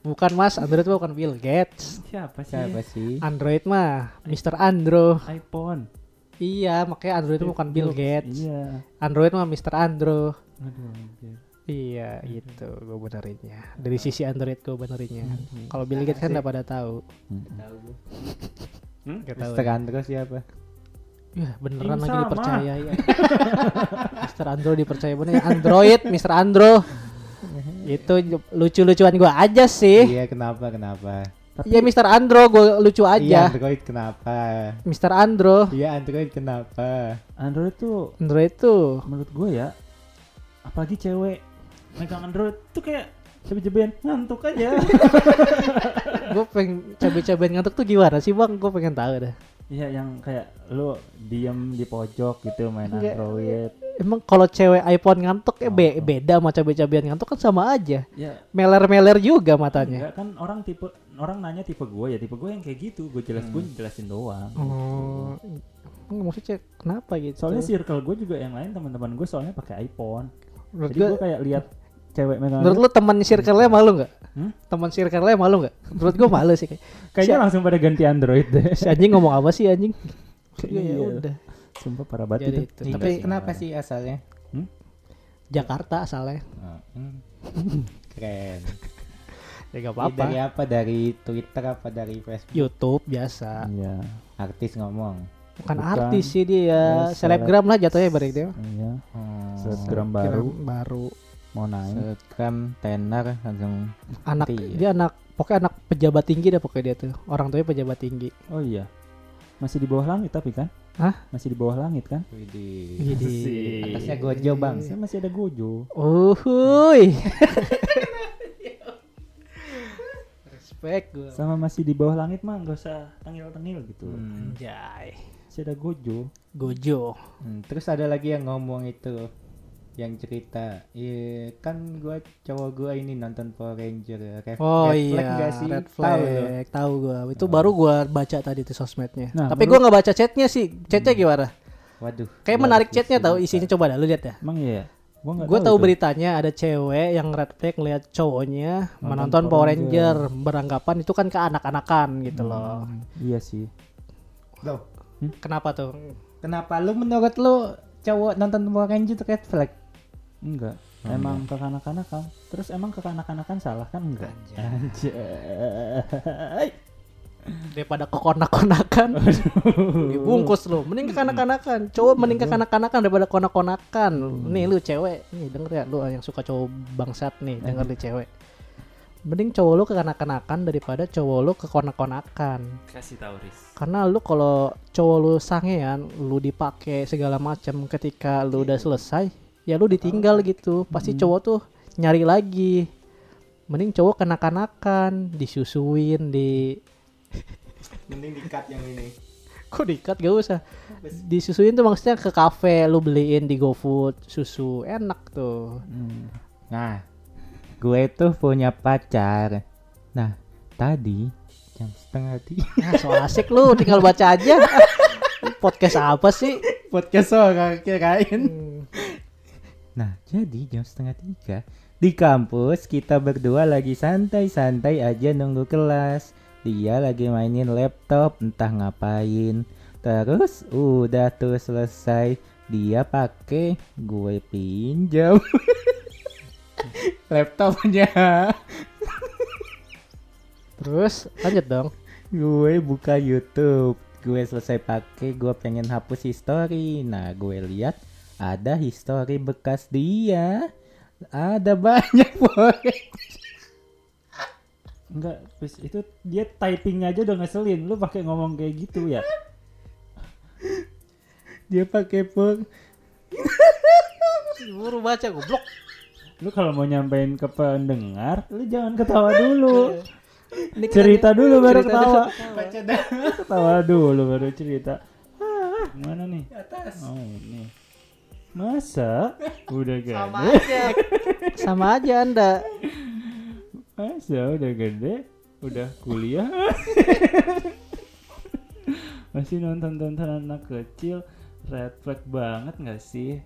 bukan mas Android mah bukan Bill Gates Siapa sih? Siapa sih? Android mah Mr. Andro iPhone. iya makanya Android itu bukan Bill. Gates Iya. Android mah Mr. Andro Aduh, anjir. iya gitu gue benerinnya dari sisi Android gue benerinnya Hmm. kalau Bill Gates kan udah pada tahu Tahu gue. Hmm? Tahu Mister Andro siapa? Ya beneran Yang lagi sama. dipercaya ya. Mr. Andro dipercaya bener ya. Android, Mr. Andro. Itu lucu-lucuan gua aja sih. Iya kenapa kenapa? Tapi Ya Mr. Andro gua lucu Iya aja. Android kenapa? Mr. Andro. Iya Android kenapa? Android tuh Android tuh menurut gue ya, apalagi cewek megang Android tuh kayak jebe-jeben ngantuk aja. gue pengen cabai-cabai ngantuk tuh gimana sih bang? Gue pengen tahu dah. Iya yang kayak lu diem di pojok gitu main Enggak. Android. Emang kalau cewek iPhone ngantuk ya be- beda sama cabai-cabian ngantuk kan sama aja. Ya Meler-meler juga matanya. enggak kan orang tipe orang nanya tipe gue ya tipe gue yang kayak gitu. Gue jelas gue jelasin doang. Oh, emang maksudnya kenapa gitu? Soalnya circle gue juga yang lain teman-teman gue soalnya pakai iPhone. menurut Jadi gue kayak lihat cewek megang menurut lu teman circle-nya malu nggak? Hmm? Teman circle-nya malu nggak? Menurut gue malu sih. kayak. kayaknya si- langsung pada ganti Android deh. si anjing ngomong apa sih anjing? Iya ya udah. Sumpah parah banget Jadi itu. itu. Tapi Tapi kenapa sih asalnya? Jakarta asalnya. Hmm. Keren. Ya gak apa-apa. Dari apa? Dari Twitter apa dari Facebook? YouTube biasa. Iya. Artis ngomong. Bukan, Bukan. artis sih dia, Ya, selebgram lah jatuhnya berarti dia. Iya. Oh. Selebgram baru baru. Mau naik. Selebgram tenar langsung Anak Iya. dia anak pokoknya anak pejabat tinggi dah pokoknya dia tuh. Orang tuanya pejabat tinggi. Oh iya. Masih di bawah langit tapi kan? Hah? Masih di bawah langit kan? Widih. Jadi Atasnya Gojo bang. Saya masih ada Gojo. Uhuy. Respect gue. Sama masih di bawah langit mah nggak usah tengil-tengil gitu. Hmm. Anjay. Masih ada Gojo. Gojo. Hmm, Terus ada lagi yang ngomong itu yang cerita, iya kan gua cowok gua ini nonton Power Ranger, Red, Oh Red Flag iya, nggak sih? red Tahu flag. Tahu gua. Itu Oh. baru gua baca tadi tuh sosmednya. Nah, Tapi gua nggak baca chatnya sih. Chatnya gimana? Waduh. Kayak menarik chatnya tahu lupa. isinya coba dah lu lihat ya. Emang iya ya? Gua Gue tahu itu. beritanya ada cewek yang red flag ngeliat cowoknya Nonton menonton Power Power Ranger beranggapan itu kan ke anak-anakan gitu Hmm, loh. Iya sih. Loh, Kenapa tuh? kenapa lu menurut lu cowok nonton Power Ranger itu Red Flag? Enggak. Oh, emang kekanak-kanakan. Terus emang kekanak-kanakan salah kan enggak? Anjay. Daripada kekonak-konakan dibungkus lu. Mending ke kanak-kanakan. Cowok mending ke kanak-kanakan daripada konak-konakan. Nih lu cewek, nih denger ya lu yang suka cowok bangsat nih, denger lu cewek. mending cowok lu kekanak-kanakan daripada cowok lu kekonak-konakan Kasih tahu Riz. karena lu kalau cowok lu sangean lu dipakai segala macam ketika lu udah selesai ya lu ditinggal gitu pasti Hmm. cowok tuh nyari lagi mending cowok kenak-kanakan disusuin di Mending di-cut yang ini. kok dikat gak usah disusuin tuh maksudnya ke kafe lu beliin di GoFood susu enak tuh Hmm. Nah, gue tuh punya pacar. Nah, tadi jam setengah tiga. nah, so asik lu tinggal baca aja podcast apa sih Podcast orang kirain. Hmm. Nah, jadi jam setengah tiga di kampus kita berdua lagi santai-santai aja nunggu kelas. Dia lagi mainin laptop entah ngapain. Terus udah tuh selesai dia pakai gue pinjam laptopnya. terus lanjut dong gue buka YouTube. Gue selesai pakai, gue pengen hapus history. Nah, gue lihat ada history bekas dia. Ada banyak boy. Enggak, itu dia typing aja udah ngeselin. Lu pakai ngomong kayak gitu ya. Dia pakai pun buru baca goblok Lu kalau mau nyampein ke pendengar, lu jangan ketawa dulu. Ini kan cerita dulu baru cerita ketawa. dulu. baca dah. Ketawa dulu baru cerita. Ah, mana nih? Atas. Oh, ini. Masa udah sama gede? aja sama aja anda Masa udah gede? Udah kuliah? Masih nonton-nonton anak kecil? Red flag banget gak sih?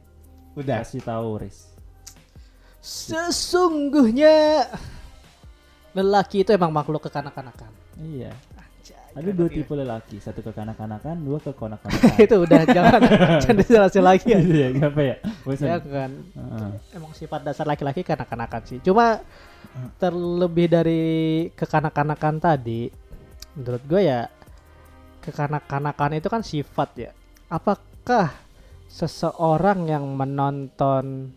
Udah. Kasih tahu, Riz. sesungguhnya lelaki itu emang makhluk kekanak-kanakan Iya. Ada dua banget tipe lelaki, satu kekanak-kanakan, dua kekonak-kanakan. ya. itu udah jangan dijelasin lagi ya Iya, apa ya? Bosan. ya kan Heeh. emang sifat dasar laki-laki kanak-kanakan sih cuma terlebih dari kekanak-kanakan tadi menurut gue ya kekanak-kanakan itu kan sifat ya apakah seseorang yang menonton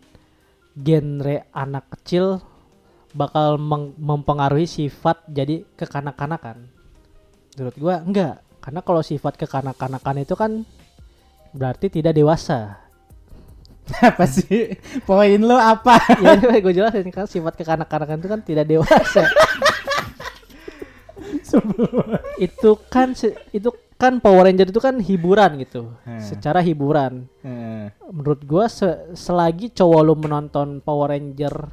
genre anak kecil bakal mempengaruhi sifat jadi kekanak-kanakan menurut gue enggak karena kalau sifat kekanak-kanakan itu kan berarti tidak dewasa Apa sih? Poin lo apa? ya gue jelasin kan sifat kekanak-kanakan itu kan tidak dewasa itu kan itu kan Power Ranger itu kan hiburan gitu Hmm. secara hiburan Eh, menurut gua se- selagi cowok lu menonton Power Ranger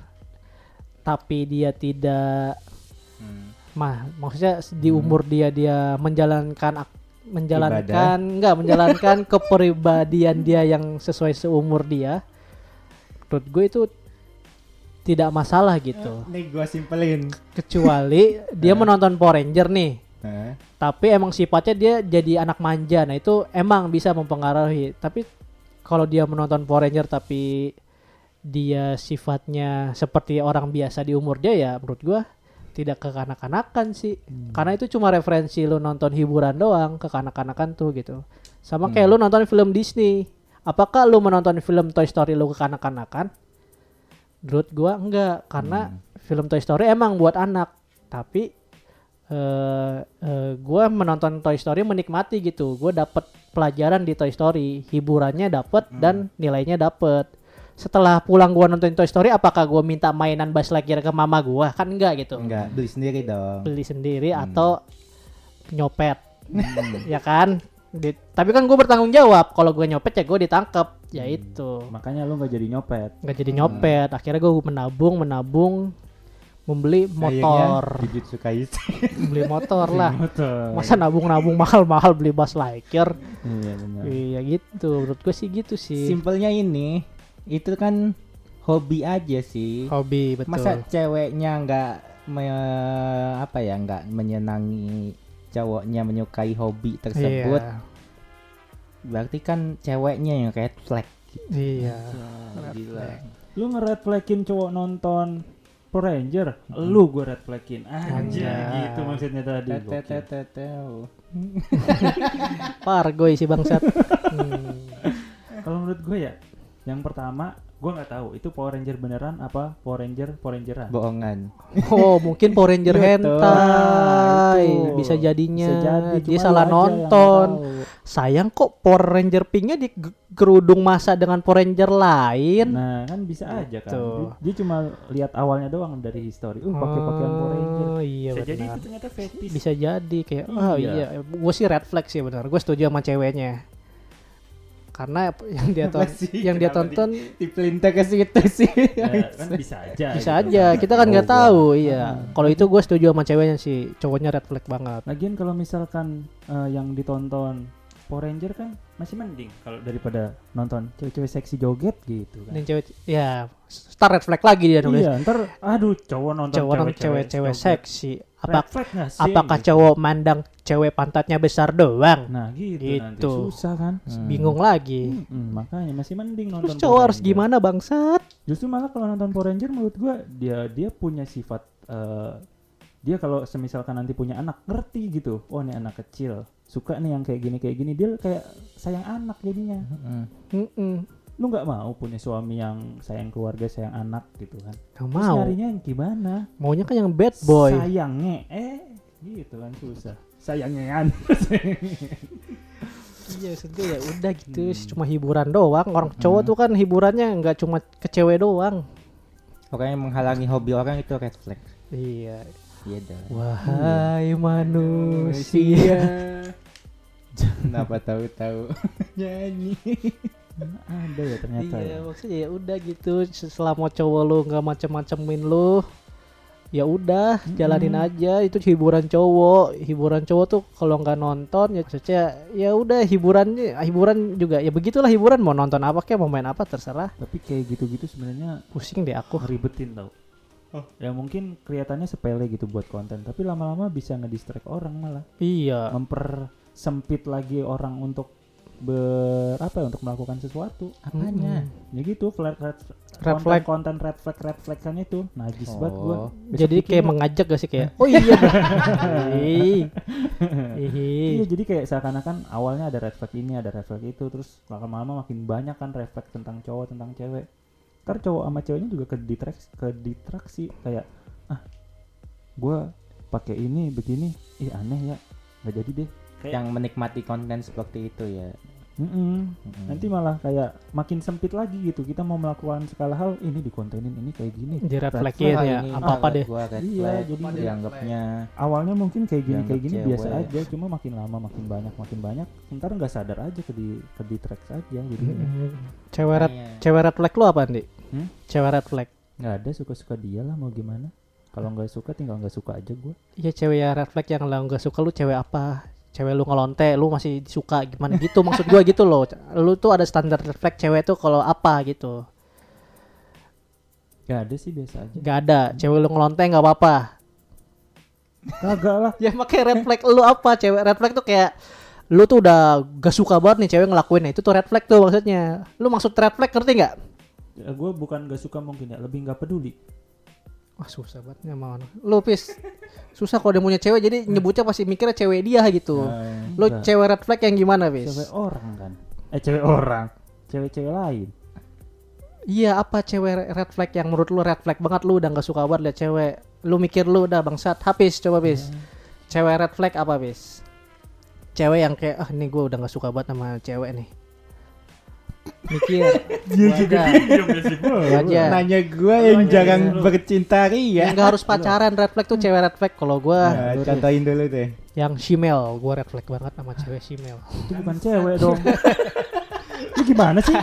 tapi dia tidak hmm. Mah maksudnya di umur dia dia menjalankan menjalankan enggak menjalankan kepribadian dia yang sesuai seumur dia menurut gue itu tidak masalah gitu. Nih gua simpelin. kecuali dia menonton Power Ranger nih. Eh, tapi emang sifatnya dia jadi anak manja. Nah itu emang bisa mempengaruhi. Tapi kalau dia menonton Power Ranger tapi dia sifatnya seperti orang biasa di umur dia ya menurut gua tidak kekanak-kanakan sih. Karena itu cuma referensi lu nonton hiburan doang kekanak-kanakan tuh gitu. Sama kayak lu nonton film Disney. Apakah lu menonton film Toy Story lu kekanak-kanakan? Menurut gua enggak karena film Toy Story emang buat anak. Tapi eh eh, gua menonton Toy Story menikmati gitu. Gue dapet pelajaran di Toy Story. Hiburannya dapet dan nilainya dapet setelah pulang gua nonton Toy Story apakah gua minta mainan Buzz Lightyear ke mama gua? Kan enggak gitu. Enggak, beli sendiri dong. beli sendiri atau nyopet. Ya kan? Di- tapi kan gue bertanggung jawab. Kalau gue nyopet ya gue ditangkap ya itu. Makanya lu nggak jadi nyopet. nggak jadi nyopet. Akhirnya gue menabung menabung membeli motor. Jujutsu Kaisen. beli motor lah. Motor. masa nabung-nabung mahal-mahal beli Buzz Lightyear? Iya benar. iya gitu. Menurut gue sih gitu sih. Simpelnya ini, itu kan hobi aja sih. hobi betul Masa ceweknya nggak me- apa ya nggak menyenangi cowoknya menyukai hobi tersebut, iya berarti kan ceweknya yang red flag. iya Ya, gila. Lu nge-red flagin cowok nonton Power Ranger, lu gue red flagin aja Anjay. gitu maksudnya tadi. Gokil. Teteteteteu. Pargoy si bangsat Hmm. Kalau menurut gue ya, yang pertama Gua nggak tahu itu Power Ranger beneran apa Power Ranger Power Rangeran. Bohongan. Oh, mungkin Power Ranger Iya, hentai. Itu. Bisa jadinya. Bisa jadi, Dia salah nonton. Sayang kok Power Ranger pinknya di kerudung masa dengan Power Ranger lain. Nah, kan bisa aja kan. Gitu. Dia, dia cuma lihat awalnya doang dari history. Uh, pakai pakaian Power Ranger. Oh, iya bisa jadi benar. itu ternyata fetish. Bisa jadi kayak oh Iya. iya, gue sih red flag sih benar. Gue setuju sama ceweknya. Karena yang dia Kenapa ton- sih? yang dia Kenapa di- tonton Dipelintir ke situ sih. Ya, kan bisa aja. bisa gitu aja. kan. Kita kan nggak Oh, gua. tahu, iya. Ah. Kalau itu gue setuju sama ceweknya sih. Cowoknya red flag banget. Lagian kalau misalkan eh, yang ditonton Power Ranger kan masih mending kalau daripada nonton cewek-cewek seksi joget gitu kan. Dan cewek ya star red flag lagi dia nulis. Iya, ntar aduh cowok nonton Cowok cewek-cewek joget. seksi. Apa sih? apakah Gitu. cowok mandang cewek pantatnya besar doang? Nah gitu, nanti Gitu. susah kan. Hmm. Bingung lagi. Hmm, makanya masih mending nonton Terus cowok harus gimana bangsat? Justru malah kalau nonton Power Ranger menurut gua dia dia punya sifat eh, dia kalau semisalkan nanti punya anak ngerti gitu. Oh ini anak kecil suka nih yang kayak gini kayak gini dia kayak sayang anak jadinya. Mm. Mm-mm. Lu nggak mau punya suami yang sayang keluarga sayang anak gitu kan? Gak Terus mau. nyarinya yang gimana? Maunya kan yang bad boy. Sayangnya eh gitu kan susah. Sayangnya kan. Iya, maksudnya ya udah gitu, Hmm. cuma hiburan doang. Orang cowok tuh kan hiburannya nggak cuma ke cewek doang. Yang menghalangi hobi orang itu red flag. Iya. Iya dong. Wahai manusia. Kenapa tahu-tahu nyanyi? Ada ya ternyata. iya, ya. maksudnya ya udah gitu. Selama cowok lu nggak macem-macemin lu, ya udah jalanin aja. Itu hiburan cowok. Hiburan cowok tuh kalau nggak nonton ya caca ya udah hiburannya hiburan juga ya begitulah hiburan mau nonton apa kayak mau main apa terserah. Tapi kayak gitu-gitu sebenarnya Pusing deh aku. ngeribetin tau. Ya mungkin kelihatannya sepele gitu buat konten, tapi lama-lama bisa ngedistract orang malah. Iya. Mempersempit lagi orang untuk ber apa ya untuk melakukan sesuatu. Apanya? Mm-mm. Ya gitu, red, Red konten, flag. konten red flag red flag kan itu najis banget gua. Oh. Besok Jadi kayak yuk. mengajak gak sih kayak oh iya. Iya jadi kayak seakan-akan awalnya ada red flag ini ada red flag itu terus lama-lama makin banyak kan red flag tentang cowok tentang cewek ntar cowok sama ceweknya juga ke distraksi ke distraksi kayak ah gua pakai ini begini. Ih aneh ya. Nggak jadi deh. Kayak Yang menikmati konten seperti itu ya. Mm-mm. Mm. nanti malah kayak makin sempit lagi gitu kita mau melakukan segala hal ini dikontenin ini kayak gini Di red Red flagin Wah, ya ini apa-apa deh Gua red Iya, flag, jadi dianggapnya awalnya mungkin kayak gini kayak gini biasa cewek. aja cuma makin lama makin banyak makin banyak ntar nggak sadar aja ke di ke di track aja jadi Mm-mm. Cewek red Iya. Cewek red flag lu apa Andi? Hmm? Cewek red flag nggak ada suka suka dia lah mau gimana kalau nggak suka tinggal nggak suka aja gue Iya cewek ya red flag yang lo gak suka lu cewek apa? Cewek lu ngelonte, lu masih suka gimana gitu maksud gua gitu loh. Lu tuh ada standar red flag cewek tuh kalau apa gitu. nggak ada sih biasa aja Gak ada, cewek lu ngelonte nggak apa-apa. kagak lah Ya makanya red flag lu apa? Cewek red flag tuh kayak lu tuh udah gak suka banget nih cewek ngelakuin itu tuh red flag tuh maksudnya. Lu maksud red flag ngerti nggak? ya, gue bukan nggak suka mungkin ya lebih nggak peduli Wah susah banget anak. Lu pis susah kalau dia punya cewek jadi nyebutnya pasti mikirnya cewek dia gitu. Lu Enggak. cewek red flag yang gimana pis? cewek orang kan eh cewek orang cewek-cewek lain Iya apa cewek red flag yang menurut lu red flag banget lu udah nggak suka banget liat cewek. Lu mikir lu udah bangsat. Habis coba bis. Cewek red flag apa bis? Cewek yang kayak ah ini gue udah nggak suka banget sama cewek nih. Mikir. dia ada. diam ya. Nanya gua yang Nanya jarang lu. bercinta Ya ria. nggak harus pacaran red flag tuh cewek red flag kalau gue Nah, contohin dulu deh. yang shemale gue red flag banget sama cewek shemale. itu bukan cewek dong lu gimana sih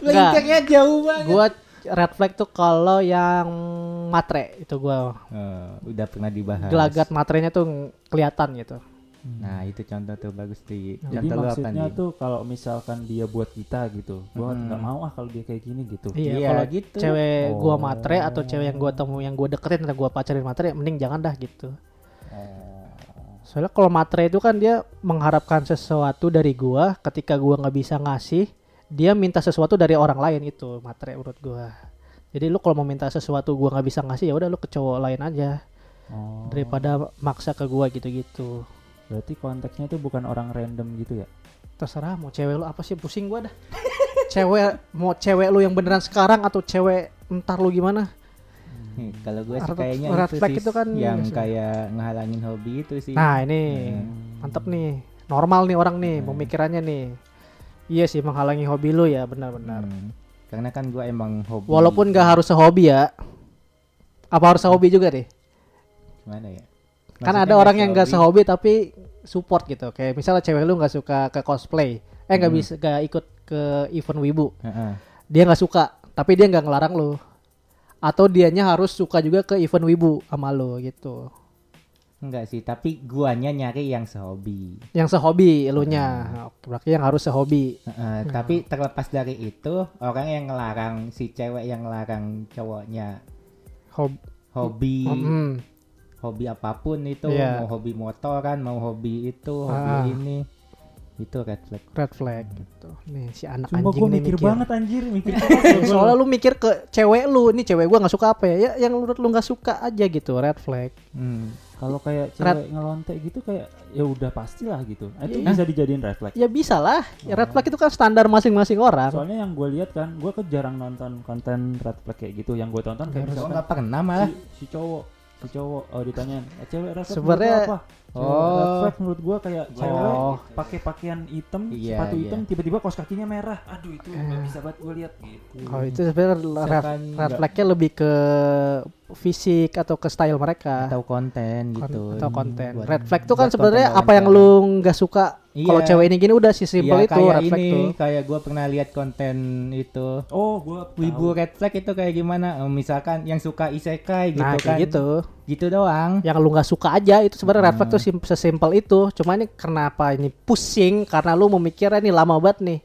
Nggak. Linknya jauh banget. Gue red flag tuh kalau yang matre itu gue Oh, udah pernah dibahas. gelagat matrenya tuh kelihatan gitu. Nah, itu contoh tuh bagus di jadi contoh lu apa maksudnya nih? tuh kalau misalkan dia buat kita gitu gua Hmm. nggak mau ah kalau dia kayak gini gitu Iya, Iya, kalau gitu. cewek gua Oh. matre atau cewek yang gua temu yang gua deketin atau gua pacarin matre mending jangan dah gitu. Oh. Soalnya kalau matre itu kan dia mengharapkan sesuatu dari gua ketika gua nggak bisa ngasih, dia minta sesuatu dari orang lain itu matre menurut gua. Jadi lu kalau mau minta sesuatu gua nggak bisa ngasih ya udah lu ke cowok lain aja Oh, daripada maksa ke gua gitu-gitu. Berarti konteksnya itu bukan orang random gitu ya Terserah mau cewek lu apa sih pusing gua dah. cewek mau cewek lu yang beneran sekarang atau cewek entar lu gimana Nih, kalau gue sih kayaknya red itu sih itu kan yang kayak ngehalangin hobi itu sih. nah ini Hmm. mantep nih normal nih orang nih Hmm. pemikirannya nih iya sih menghalangi hobi lu ya benar-benar Hmm. Karena kan gue emang hobi. walaupun gak harus sehobi ya apa harus sehobi juga deh Gimana ya? Kan ada orang yang gak sehobi, tapi support gitu. Kayak misalnya cewek lu nggak suka ke cosplay eh nggak Hmm. bisa gak ikut ke event wibu. Heeh. dia nggak suka tapi dia nggak ngelarang lu. Atau dianya harus suka juga ke event wibu sama lu gitu. Enggak sih, tapi guanya nyari yang sehobi. yang sehobi elunya. Oke, berarti yang harus sehobi. Heeh, Tapi terlepas dari itu, orang yang ngelarang si cewek yang ngelarang cowoknya Hob hobi, Mm, hobi apa pun itu, Iya. mau hobi motoran, mau hobi itu, hobi Ah. ini, itu red flag. red flag gitu nih si anak Sumpah anjing gue nih mikir, mikir, banget anjir, mikir soalnya lu mikir ke cewek lu nih cewek gua nggak suka apa ya, ya yang menurut lu nggak suka aja gitu red flag Hmm. Kalau kayak Red- cewek ngelontek gitu kayak ya udah pastilah gitu. Nah, Itu Iya. bisa dijadiin red flag. ya bisa lah Ya, red flag itu kan standar masing-masing orang Soalnya yang gue lihat kan, gue kan jarang nonton konten red flag kayak gitu. Yang gue tonton kayak Gue misalkan nggak pernah malah. si, si cowok, si cowok, oh ditanyain, "Eh, cewek red flag Sebenarnya- apa? Cewek Oh. red flag menurut gue kayak cewek Oh. pakai pakaian hitam, Iya, sepatu hitam, tiba-tiba kaos kakinya merah. Aduh itu nggak Eh. bisa banget gue lihat gitu. Oh itu sebenarnya red, red flagnya lebih ke fisik atau ke style mereka atau konten Kon- gitu. atau konten. Red flag itu kan sebenarnya apa yang lu nggak suka Iya. kalau cewek ini gini udah si simple Iya, itu kayak red flag ini, tuh. kayak gue pernah lihat konten itu. Oh, gue Wibu red flag itu kayak gimana? Eh, misalkan yang suka isekai gitu Nah kan. gitu. Gitu doang. Yang lu nggak suka aja itu sebenarnya red flag Hmm. tuh sim- sesimpel itu. Cuma ini kenapa ini pusing karena lu memikirnya ini lama banget nih.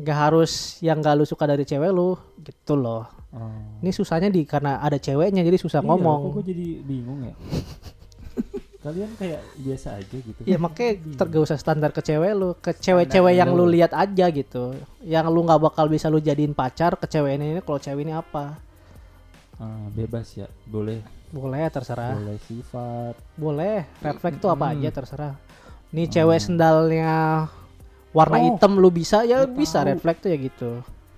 Gak harus yang gak lu suka dari cewek lu gitu loh. Oh. Ini susahnya di karena ada ceweknya jadi susah Iya, ngomong. kok gue jadi bingung ya. Kalian kayak biasa aja gitu. Ya makanya tergak usah standar ke cewek lu, ke cewek-cewek yang lu lihat aja gitu. Yang lu nggak bakal bisa lu jadiin pacar ke cewek ini, ini kalau cewek ini apa? Ah, bebas ya, boleh, Boleh terserah. boleh sifat. Boleh. Red flag itu apa Hmm. aja terserah. Nih cewek sendalnya warna Oh. hitam lu bisa ya bisa tahu. red flag tuh ya gitu.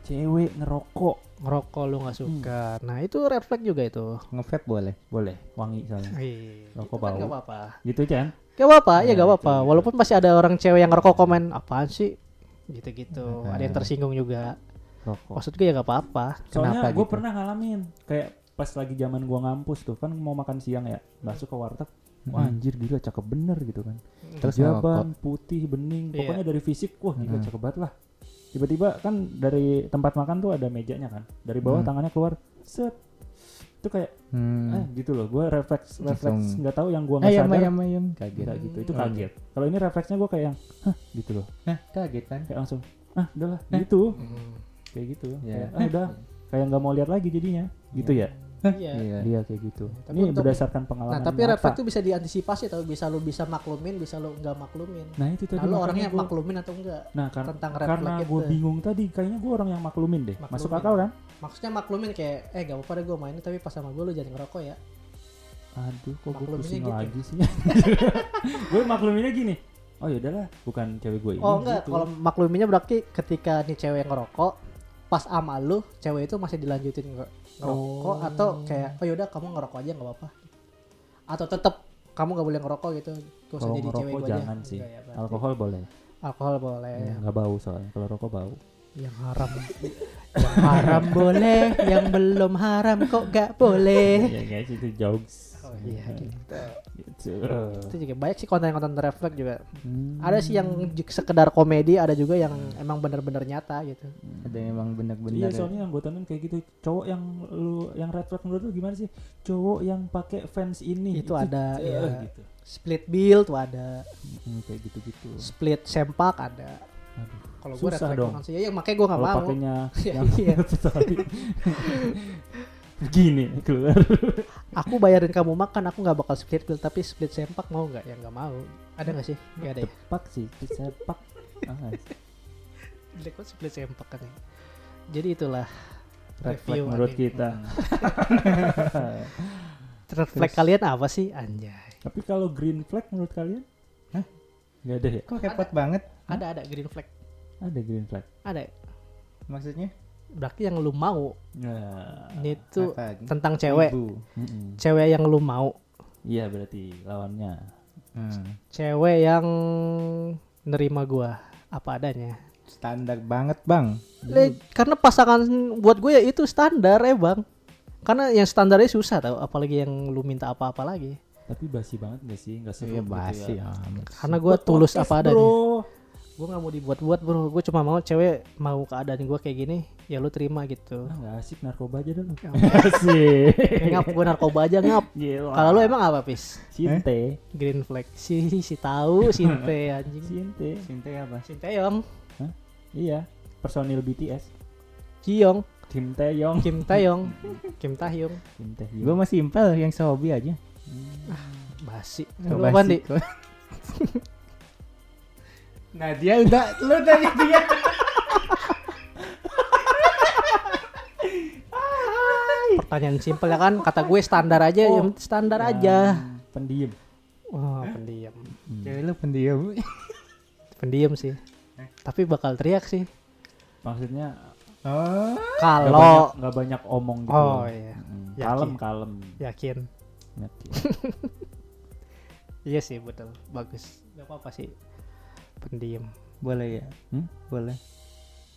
Cewek ngerokok, Ngerokok lu nggak suka. Nah, itu red flag juga itu. Nge-vape boleh. boleh, wangi soalnya. Iya. Rokok kan bau. nggak apa-apa. Gitu kan? Gak apa-apa, ya Ya, gak apa-apa. itu. Walaupun masih ada orang cewek yang ngerokok komen, apaan sih? Gitu-gitu. Nah. Ada yang tersinggung juga. Rokok. Maksud gue ya gak apa-apa. Soalnya gue gitu? pernah ngalamin kayak pas lagi zaman gua ngampus tuh kan mau makan siang ya masuk ke warteg wah Mhm. anjir gila cakep bener gitu kan Terus jaban putih bening Iya. pokoknya dari fisik wah gila Mhm. cakep banget lah tiba-tiba kan dari tempat makan tuh ada mejanya kan. Dari bawah Hmm. tangannya keluar set. Itu kayak Hmm. eh gitu loh. Gue refleks refleks. Nggak tahu yang gua nggak sadar. ayam ayam. Kaget. Nggak gitu. Itu Hmm. kaget. Kalau ini refleksnya gue kayak yang hah gitu loh. Nah, kaget kan? kayak langsung ah udahlah. Gitu. Hmm. kayak gitu. Ya. Kayak, ah udah. Kayak nggak mau lihat lagi jadinya. Gitu ya Iya. Iya. Iya kayak gitu. Tapi Ini untuk- berdasarkan pengalaman. Nah, tapi red flag itu bisa diantisipasi atau bisa lu bisa maklumin, bisa lu nggak maklumin. Nah itu tadi. Nah, lu orangnya gua- maklumin atau enggak? Nah kar- tentang red karena gue itu. bingung tadi, kayaknya gue orang yang maklumin deh. Masuk Maklumin. akal kan? Maksudnya maklumin kayak eh gak apa-apa deh gue main tapi pas sama gue lu jangan ngerokok ya. Aduh, kok gue pusing gitu. lagi sih. gue makluminnya gini. Oh ya udahlah, bukan cewek gue ini. Oh enggak, gitu. kalau makluminnya berarti ketika nih cewek ngerokok pas sama lu, cewek itu masih dilanjutin nge- ngerokok Oh. atau kayak oh yaudah kamu ngerokok aja nggak apa-apa. Atau tetap kamu nggak boleh ngerokok gitu. Usah Kalau jadi cewek gue aja. jangan sih. Enggak ya. Alkohol boleh. Alkohol boleh. Ya, Nggak bau soalnya. Kalau rokok bau. Yang haram. yang haram boleh, yang belum haram kok gak boleh. ya guys itu jokes. Oh iya gitu. Gitu. Itu juga banyak sih konten-konten refleks juga. Hmm. Ada sih yang sekedar komedi, ada juga yang emang bener-bener nyata gitu. Ada yang emang Iya bener-bener. soalnya yang gue tonton kayak gitu cowok yang lu yang red flag menurut lu gimana sih cowok yang pakai fans ini Itu ada, eh, iya. gitu Split build tuh ada, Hmm, kayak gitu gitu split sempak ada. Aduh, Kalau gue refleks dong. banget sih, ya, ya makanya gue gak kalau mau. pakainya Iya, yang iya. begini keluar Aku bayarin kamu makan, aku nggak bakal split build, tapi split sempak mau nggak? Ya nggak mau. Ada nggak sih? Nggak ada. Ya? tepak sih sepak ah, Jelek banget split sempak kan. ya. Jadi itulah red flag review menurut anime. kita Red flag kalian apa sih? Anjay. tapi kalau green flag menurut kalian Hah? nggak ada ya Kok repot banget? Ada ada green flag. ada green flag Ada. maksudnya Berarti yang lu mau. Nah, Ini tuh tentang cewek. Ibu. mm-mm. Cewek yang lu mau. Iya berarti lawannya. Hmm. Cewek yang nerima gua apa adanya. standar banget bang Le- karena pasangan buat gue ya itu standar ya bang. Karena yang standarnya susah tau, apalagi yang lu minta apa-apa lagi. Tapi basi banget gak sih? Gak seru iya gitu basi ya. amat. Karena gue tulus apa adanya. Bro. Gue nggak mau dibuat-buat bro. Gue cuma mau cewek mau keadaan gue kayak gini, ya lu terima gitu. Ah, gak asik narkoba aja dulu. Asik. ngap gue narkoba aja ngap. Kalau lu emang apa pis? Sinte. Green flag si si tahu sinte anjing. Sinte. Sinte apa Sinteyong, Iya. Personil BTS. Jiyong, Kim Taeyong. Kim Taeyong, Kim Taehyung. Kim gue Taehyung. mah simpel yang sehobi aja Basi. Kok Lu apaan, basi? Nah dia udah lu tanya dia Pertanyaan simpel ya kan, kata gue standar aja, Oh. yang standar aja. Pendiem. Wah, pendiam. cewek lu pendiam Pendiam sih. Tapi bakal teriak sih. Maksudnya oh nggak Kalau banyak, nggak banyak omong gitu. Oh iya, Mm, Yakin. Kalem kalem. yakin. Yakin. Iya sih betul, bagus. Gak apa-apa sih. Pendiam. boleh ya Hmm? boleh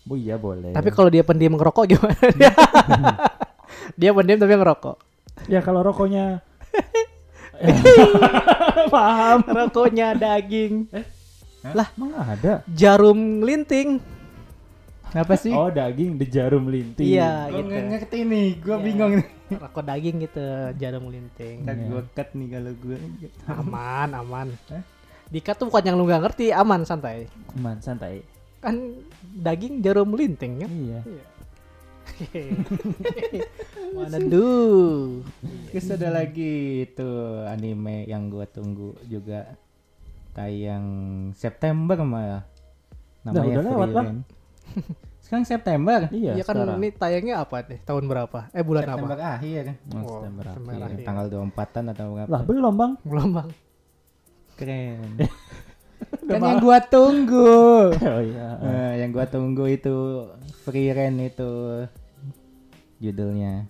Bu iya boleh. Tapi kalau dia pendiam ngerokok gimana? dia pendiam tapi ngerokok. ya kalau rokoknya paham. Rokoknya daging, Emang ada? jarum linting. apa sih Oh daging di jarum linting. Iya gue gitu. nggak ngerti nih gue Iya. bingung nih Rokok daging gitu, jarum linting. Ntar Iya. gue cut nih kalau gue Aman, aman. Hah? Dikat tuh bukan yang lu gak ngerti, aman santai. Aman santai. Kan daging jarum linting kan? Iya. Mana duh. Terus ada lagi itu anime yang gue tunggu juga tayang September malah. udah lewat, Bang. Sekarang September. Iya. ya kan sekarang. ini tayangnya apa nih? Tahun berapa? Eh bulan September apa? akhir. Oh, Oh, September September akhir. akhir. Tanggal 24-an atau berapa? Lah belum bang. Belum bang. Keren. kan yang gua tunggu. oh iya. Nah, yang gua tunggu itu Free Rent itu judulnya.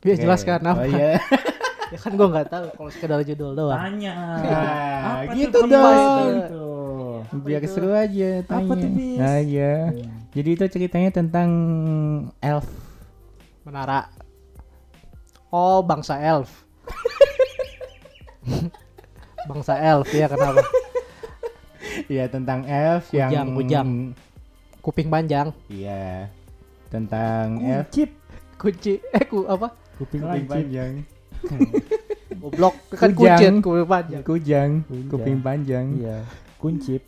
Biar Keren. jelaskan apa? Oh iya. ya kan gua nggak tahu kalau sekedar judul doang. Tanya. Nah, Apa gitu tuh, Bis? dong. Gitu. Biar itu? seru aja tanya. Apa tuh, Bis? Nah, iya. Jadi itu ceritanya tentang elf. Menara. Oh, bangsa elf. Bangsa elf ya kenapa? Iya tentang elf Kujang, yang kujang. Kuping panjang, Iya. Tentang elf Kuncip. kunci eh ku apa? Kuping kuping panjang. Goblok kan Kujang. kuping panjang. Kujang, Kujang. kuping panjang. Iya. Kuncip.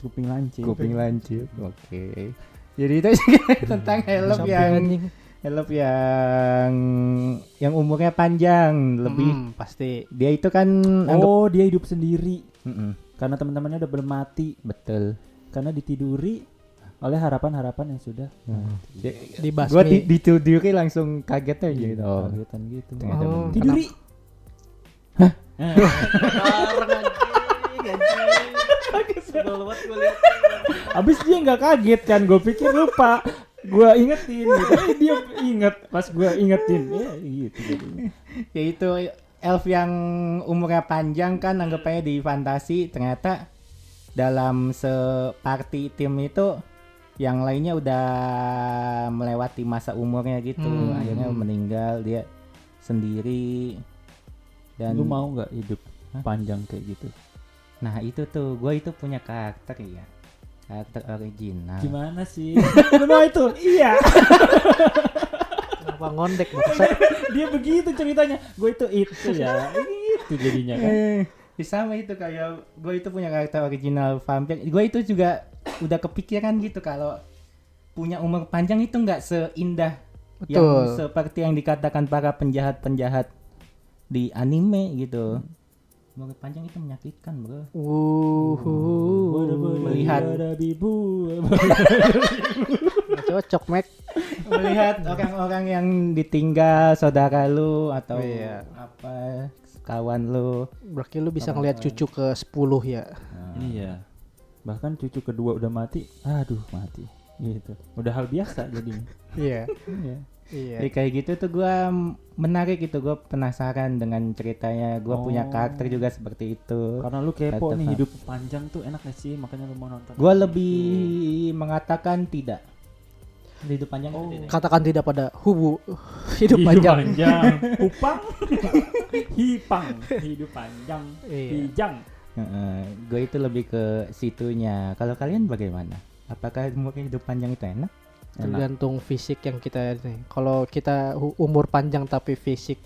Kuping lancip. Kuping lancip. Oke. Jadi itu tentang elf Sampai yang elf yang yang umurnya panjang, lebih Hmm, pasti. dia itu kan anggap Oh dia hidup sendiri. Mm-mm, Karena teman-temannya udah bermati. betul. Karena ditiduri oleh harapan-harapan yang sudah. Dibasmi. Gua di, ditiduri langsung kaget aja gitu. Oh, Kagetan gitu. Oh. Tiduri. Liat. Abis dia nggak kaget kan, gue pikir lupa. Gue ingetin, gitu. Eh, dia inget pas gue ingetin. Ya gitu. ya itu elf yang umurnya panjang kan anggap aja di fantasi ternyata dalam separty tim itu yang lainnya udah melewati masa umurnya gitu Hmm. akhirnya meninggal dia sendiri dan Lu mau nggak hidup panjang kayak gitu? nah itu tuh gue itu punya karakter ya karakter original Gimana sih? Lu mau itu? Iya. Kenapa ngondek maksud? Dia begitu ceritanya. Gue itu itu ya. Itu jadinya kan. Eh, sama itu kayak gue itu punya karakter original vampir. Gue itu juga udah kepikiran gitu kalau punya umur panjang itu nggak seindah yang Betul. seperti yang dikatakan para penjahat-penjahat di anime gitu. Umur panjang itu menyakitkan, bro. Wuh. Melihat. cocok, Mac. Melihat orang-orang yang ditinggal saudara lu atau Iya. apa kawan lu. Berarti lu bisa ngeliat cucu ke 10 ya. Iya. Bahkan cucu kedua udah mati. Aduh, mati. gitu udah hal biasa jadinya Iya. Iya. Iya. Jadi kayak gitu tuh gua m- menarik gitu. Gua penasaran dengan ceritanya. Gua punya Oh. karakter juga seperti itu. Karena lu kepo Tetep, nih hidup panjang tuh enak gak sih? Makanya lu mau nonton gua lebih mengatakan tidak. Hidup panjang Oh. itu tidak. Katakan tidak pada hubu. Hidup panjang. Upang, hipang, hidup panjang, Iya. hijang. gue itu lebih ke situnya. Kalau kalian bagaimana? Apakah mungkin hidup panjang itu enak Tergantung fisik yang kita nih. Kalau kita umur panjang tapi fisik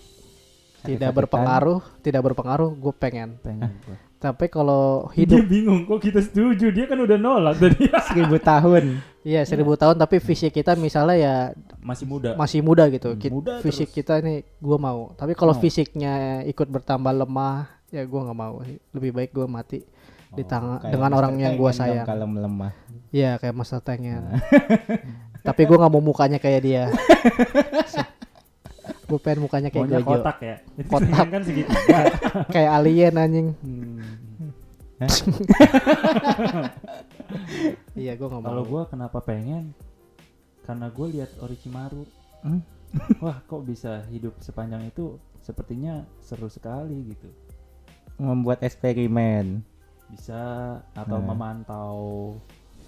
tidak Sakit-sakitan. berpengaruh, tidak berpengaruh, gue pengen. Pengen gua. Tapi kalau Dia hidup bingung kok kita setuju, dia kan udah nolak tadi. seribu tahun Iya seribu tahun tapi fisik kita misalnya ya Masih muda. masih muda gitu. Hmm, muda fisik terus. kita nih gue mau. Tapi kalau Mau. fisiknya ikut bertambah lemah ya gue nggak mau. sih. Lebih baik gue mati di tangan Kayak dengan orang yang gue sayang. kalau melemah Iya kayak masa tengen. tapi gue nggak mau mukanya kayak dia. gue pengen mukanya kayak Maunya Gojo. kotak ya. Kotak. kan segitu. kayak alien anjing. Hmm. Iya gue nggak mau. Kalau gua kenapa pengen? Karena gue lihat Orochimaru. Hmm. Wah, kok bisa hidup sepanjang itu? Sepertinya seru sekali gitu. membuat eksperimen Bisa atau Hmm. memantau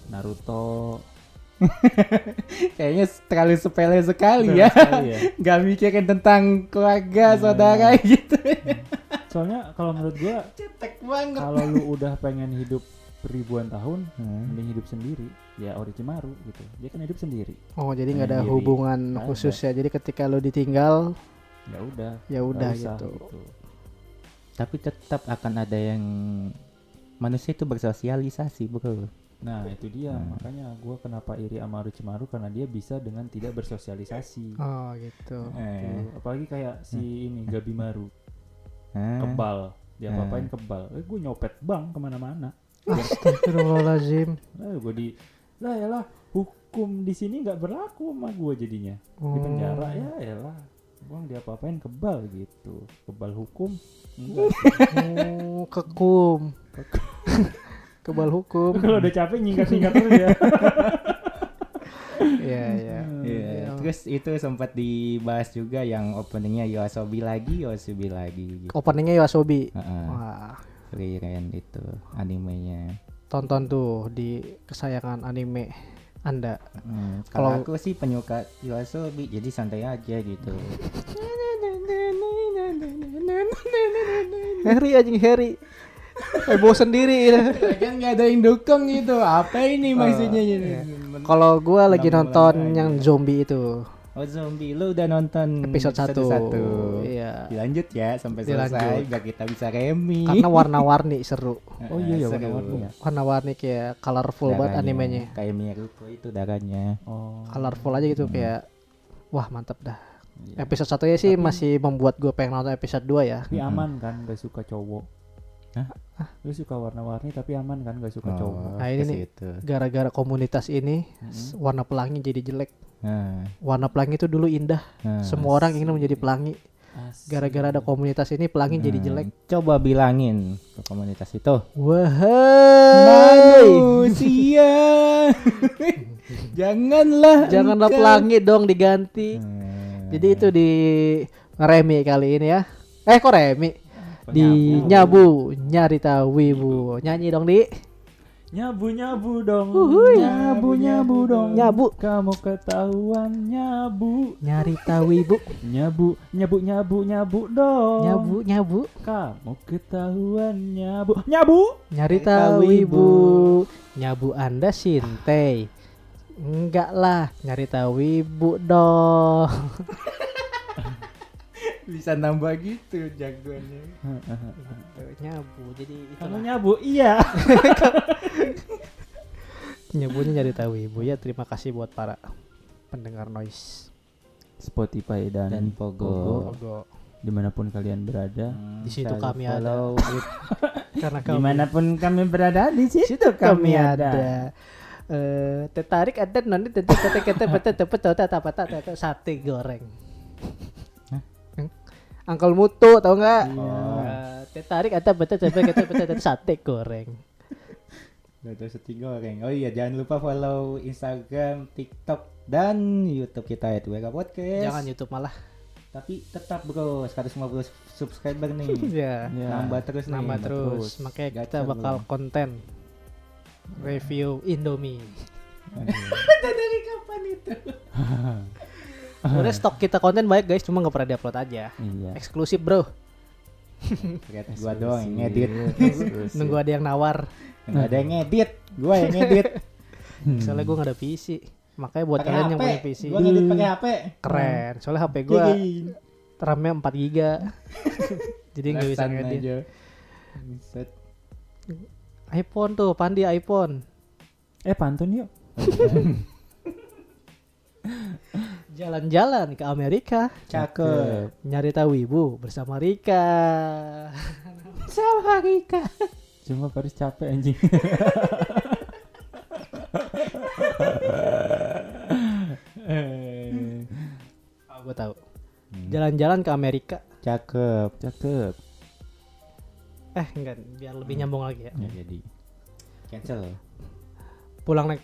Naruto. kayaknya terlalu sepele sekali ya sekali ya. nggak mikirin tentang keluarga Nah. saudara gitu Soalnya kalau menurut gua cetek banget kalau lu udah pengen hidup ribuan tahun, Hmm. mending hidup sendiri. Ya Orochimaru gitu. Dia kan hidup sendiri. Oh jadi nggak ada Sendiri. hubungan Nggak khusus ya. Jadi ketika lo ditinggal Ya udah. ya nggak udah usah gitu. tapi tetap akan ada yang manusia itu bersosialisasi bro Nah itu dia Hmm. makanya gua kenapa iri sama Orochimaru karena dia bisa dengan tidak bersosialisasi. Oh gitu. Eh. Tuh, apalagi kayak si ini Gabimaru Hah? kebal dia Hmm. apa-apain kebal eh gue nyopet bang ke mana-mana Astagfirullahaladzim. eh gue di lah ya lah hukum di sini nggak berlaku sama gue jadinya di penjara ya ya lah bang dia apa-apain kebal gitu kebal hukum enggak Oh, kekum. Kebal hukum. kalau udah capek nyingkat-nyingkat terus ya Iya iya. Iya, Iya. terus itu sempat dibahas juga yang openingnya Yoasobi lagi, Yoasobi lagi gitu. Openingnya Yoasobi. Heeh, Wah, keren itu animenya. tonton tuh di kesayangan anime Anda. Hmm, Kalau- kalau aku sih penyuka Yoasobi, jadi santai aja gitu. Harry anjing Harry. Heboh sendiri. kan nggak ada yang dukung gitu. Apa ini maksudnya? gitu? Kalau gua lagi nonton yang zombie itu Oh zombie, lu udah nonton episode 1. satu. Iya. Dilanjut ya sampai Dilanjut. selesai biar kita bisa remi. Karena warna-warni seru. oh iya ya Seru. warna-warni ya Warna-warni kayak colorful banget Darahnya. animenya. Kayak Miyaruko itu darahnya. oh Colorful aja gitu kayak wah mantep dah. iya. Episode satunya sih masih membuat gue pengen nonton episode 2 ya. tapi aman kan gak suka cowok Hah? lu suka warna-warni tapi aman kan gak suka cowok Nah, ini nih. Gara-gara komunitas ini s- warna pelangi jadi jelek. Nah, Warna pelangi itu dulu indah. nah. Semua orang ingin menjadi pelangi. Gara-gara ada komunitas ini pelangi jadi Hmm, jelek. Coba bilangin ke komunitas itu. Wahai Manusia. Janganlah. Janganlah engkau- pelangi dong diganti. Hmm. Jadi itu di Remi kali ini ya. Eh kok Remi? Di nyabu, nyari tahu wibu. Nyanyi dong di nyabu nyabu dong Uhuy. nyabu nyabu dong Nyabu. kamu ketahuan nyabu nyari tahu wibu. nyabu nyabu nyabu nyabu dong Nyabu, nyabu. kamu ketahuan nyabu nyabu Nyari tahu tahu wibu. Nyabu Anda Sintei. Enggak lah, nyari tahu wibu dong. bisa nambah gitu jagoannya. nyabu. Jadi kamu nyabu iya nyabunya nyari tahu wibu ya. Terima kasih buat para pendengar noise. Spotify dan, Dan Pogo. Ogo. di mana pun kalian berada Di situ kami ada. Karena kami Di mana pun kami berada di situ situ kami kami ada. ada. Eh, tertarik ada nanti tetep tetep tetep tetep tetep tetep apa tetep sate goreng. Angkel mutu tau nggak? Iya. Eh, tertarik ada betul tetep tetep tetep sate goreng. Dua satu goreng. Oh iya, jangan lupa follow Instagram, TikTok, dan YouTube kita ya WK Podcast. Jangan YouTube malah. Tapi tetap bro, 150 subscriber nih. ya. Ya. Nambah terus nih. Nambah terus. Makanya kita Gacor bakal lu. konten review Indomie. Dari kapan itu? Udah stok kita konten baik guys, cuma nggak pernah diupload aja. Iya. Eksklusif bro. Lihat gua doang yang ngedit. Nunggu ada yang nawar. Nggak ada yang ngedit. Gua yang ngedit. Soalnya gue nggak ada PC. Makanya buat kalian yang punya PC Gua ngedit pakai HP. keren. Soalnya HP gue Gini. RAM-nya 4 giga. Jadi nggak bisa ngedit. aja. IPhone tuh, Pandi iPhone. Eh pantun yuk. Jalan-jalan ke Amerika, Cakep. nyari tahu ibu bersama Rika. Sama Rika. Cuma Paris capek anjing. Eh, Oh, gue tahu. Hmm. Jalan-jalan ke Amerika. Cakep. Cakep. Eh, enggak, biar lebih nyambung lagi ya. Ya jadi. Cancel. Pulang naik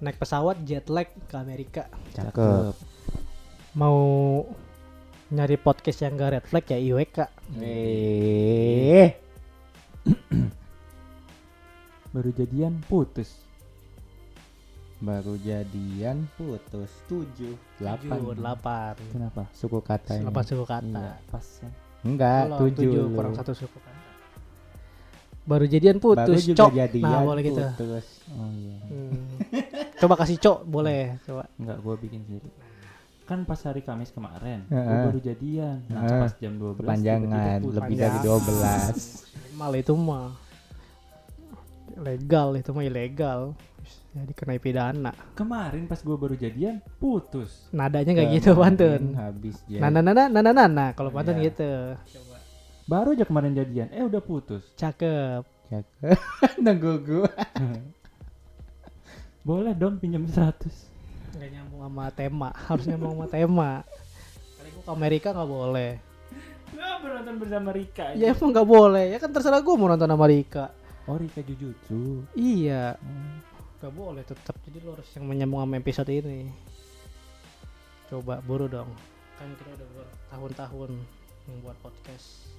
naik pesawat jet lag ke Amerika. Cakep. Mau nyari podcast yang gak red flag ya IWK. Eh. Baru jadian putus. Baru jadian putus 7 8 8. Kenapa? Suku kata ini. 8 suku kata. Iya, pas kan. Enggak, Belum, 7 tujuh kurang satu suku kata. Baru jadian Baru putus, juga cok. jadian Nah, boleh gitu. putus. Oh iya. Hmm. Coba kasih cok, boleh. Coba. Enggak, gua bikin sendiri. Kan pas hari Kamis kemarin, Heeh. gua baru jadian. Nah, pas jam 12 Kepanjangan lebih dari Panjangan. 12. Mal itu mah legal itu mah ilegal. Jadi kena pidana. Kemarin pas gua baru jadian, putus. Nadanya nggak gitu pantun. Habis ya. Nana nana nana nana kalau pantun Iya. gitu. Baru aja kemarin jadian, eh udah putus. Cakep. Cakep. Nunggu gua. Boleh dong pinjam 100. Gak nyambung sama tema. Harus nyambung sama tema. Kali gua ke Amerika nggak boleh. Nah, nonton bersama Rika. Ya emang nggak boleh. Ya kan terserah gua mau nonton sama Rika. Oh, Rika Jujutsu. Iya. Oh. Gak boleh tetap. Jadi lo harus yang menyambung sama episode ini. Coba buru dong. Kan kita udah bertahun-tahun membuat podcast.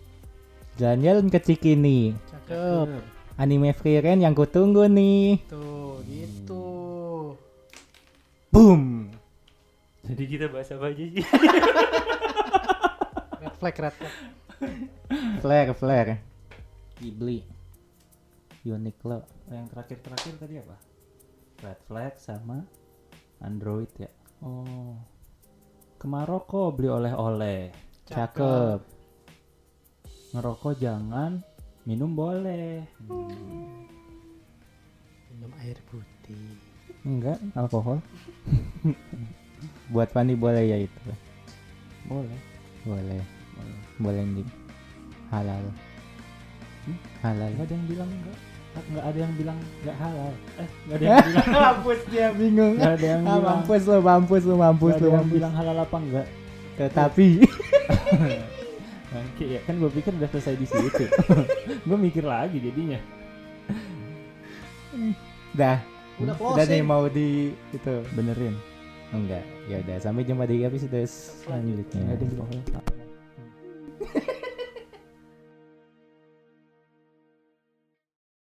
Jalan-jalan ke Cikini. Cakep. Anime free rent yang kutunggu nih. Tuh, gitu. Boom. Jadi kita bahas apa aja sih? Red flag, red flag. Flare, flare. Ghibli. Uniqlo. Yang terakhir-terakhir tadi apa? Red flag sama Android ya. Oh. Ke Maroko beli oleh-oleh. Cakep. Ngerokok jangan, minum boleh. Minum air putih. Enggak, alkohol Buat Fandi boleh ya itu. boleh. Boleh. boleh. Boleh di halal. Hmm? Halal. Ada yang bilang enggak. Enggak ada yang bilang enggak halal. Eh, enggak ada yang bilang. mampus dia bingung. Enggak ada yang Ah, bilang. mampus lo, mampus lo, mampus Enggak lo, mampus. bilang halal apa enggak. Tetapi Oke ya, kan gue pikir udah selesai di situ. gue mikir lagi jadinya. dah. Udah Udah nih mau di itu. Benerin. Enggak. Ya udah, sampai jumpa di episode selanjutnya. Ada.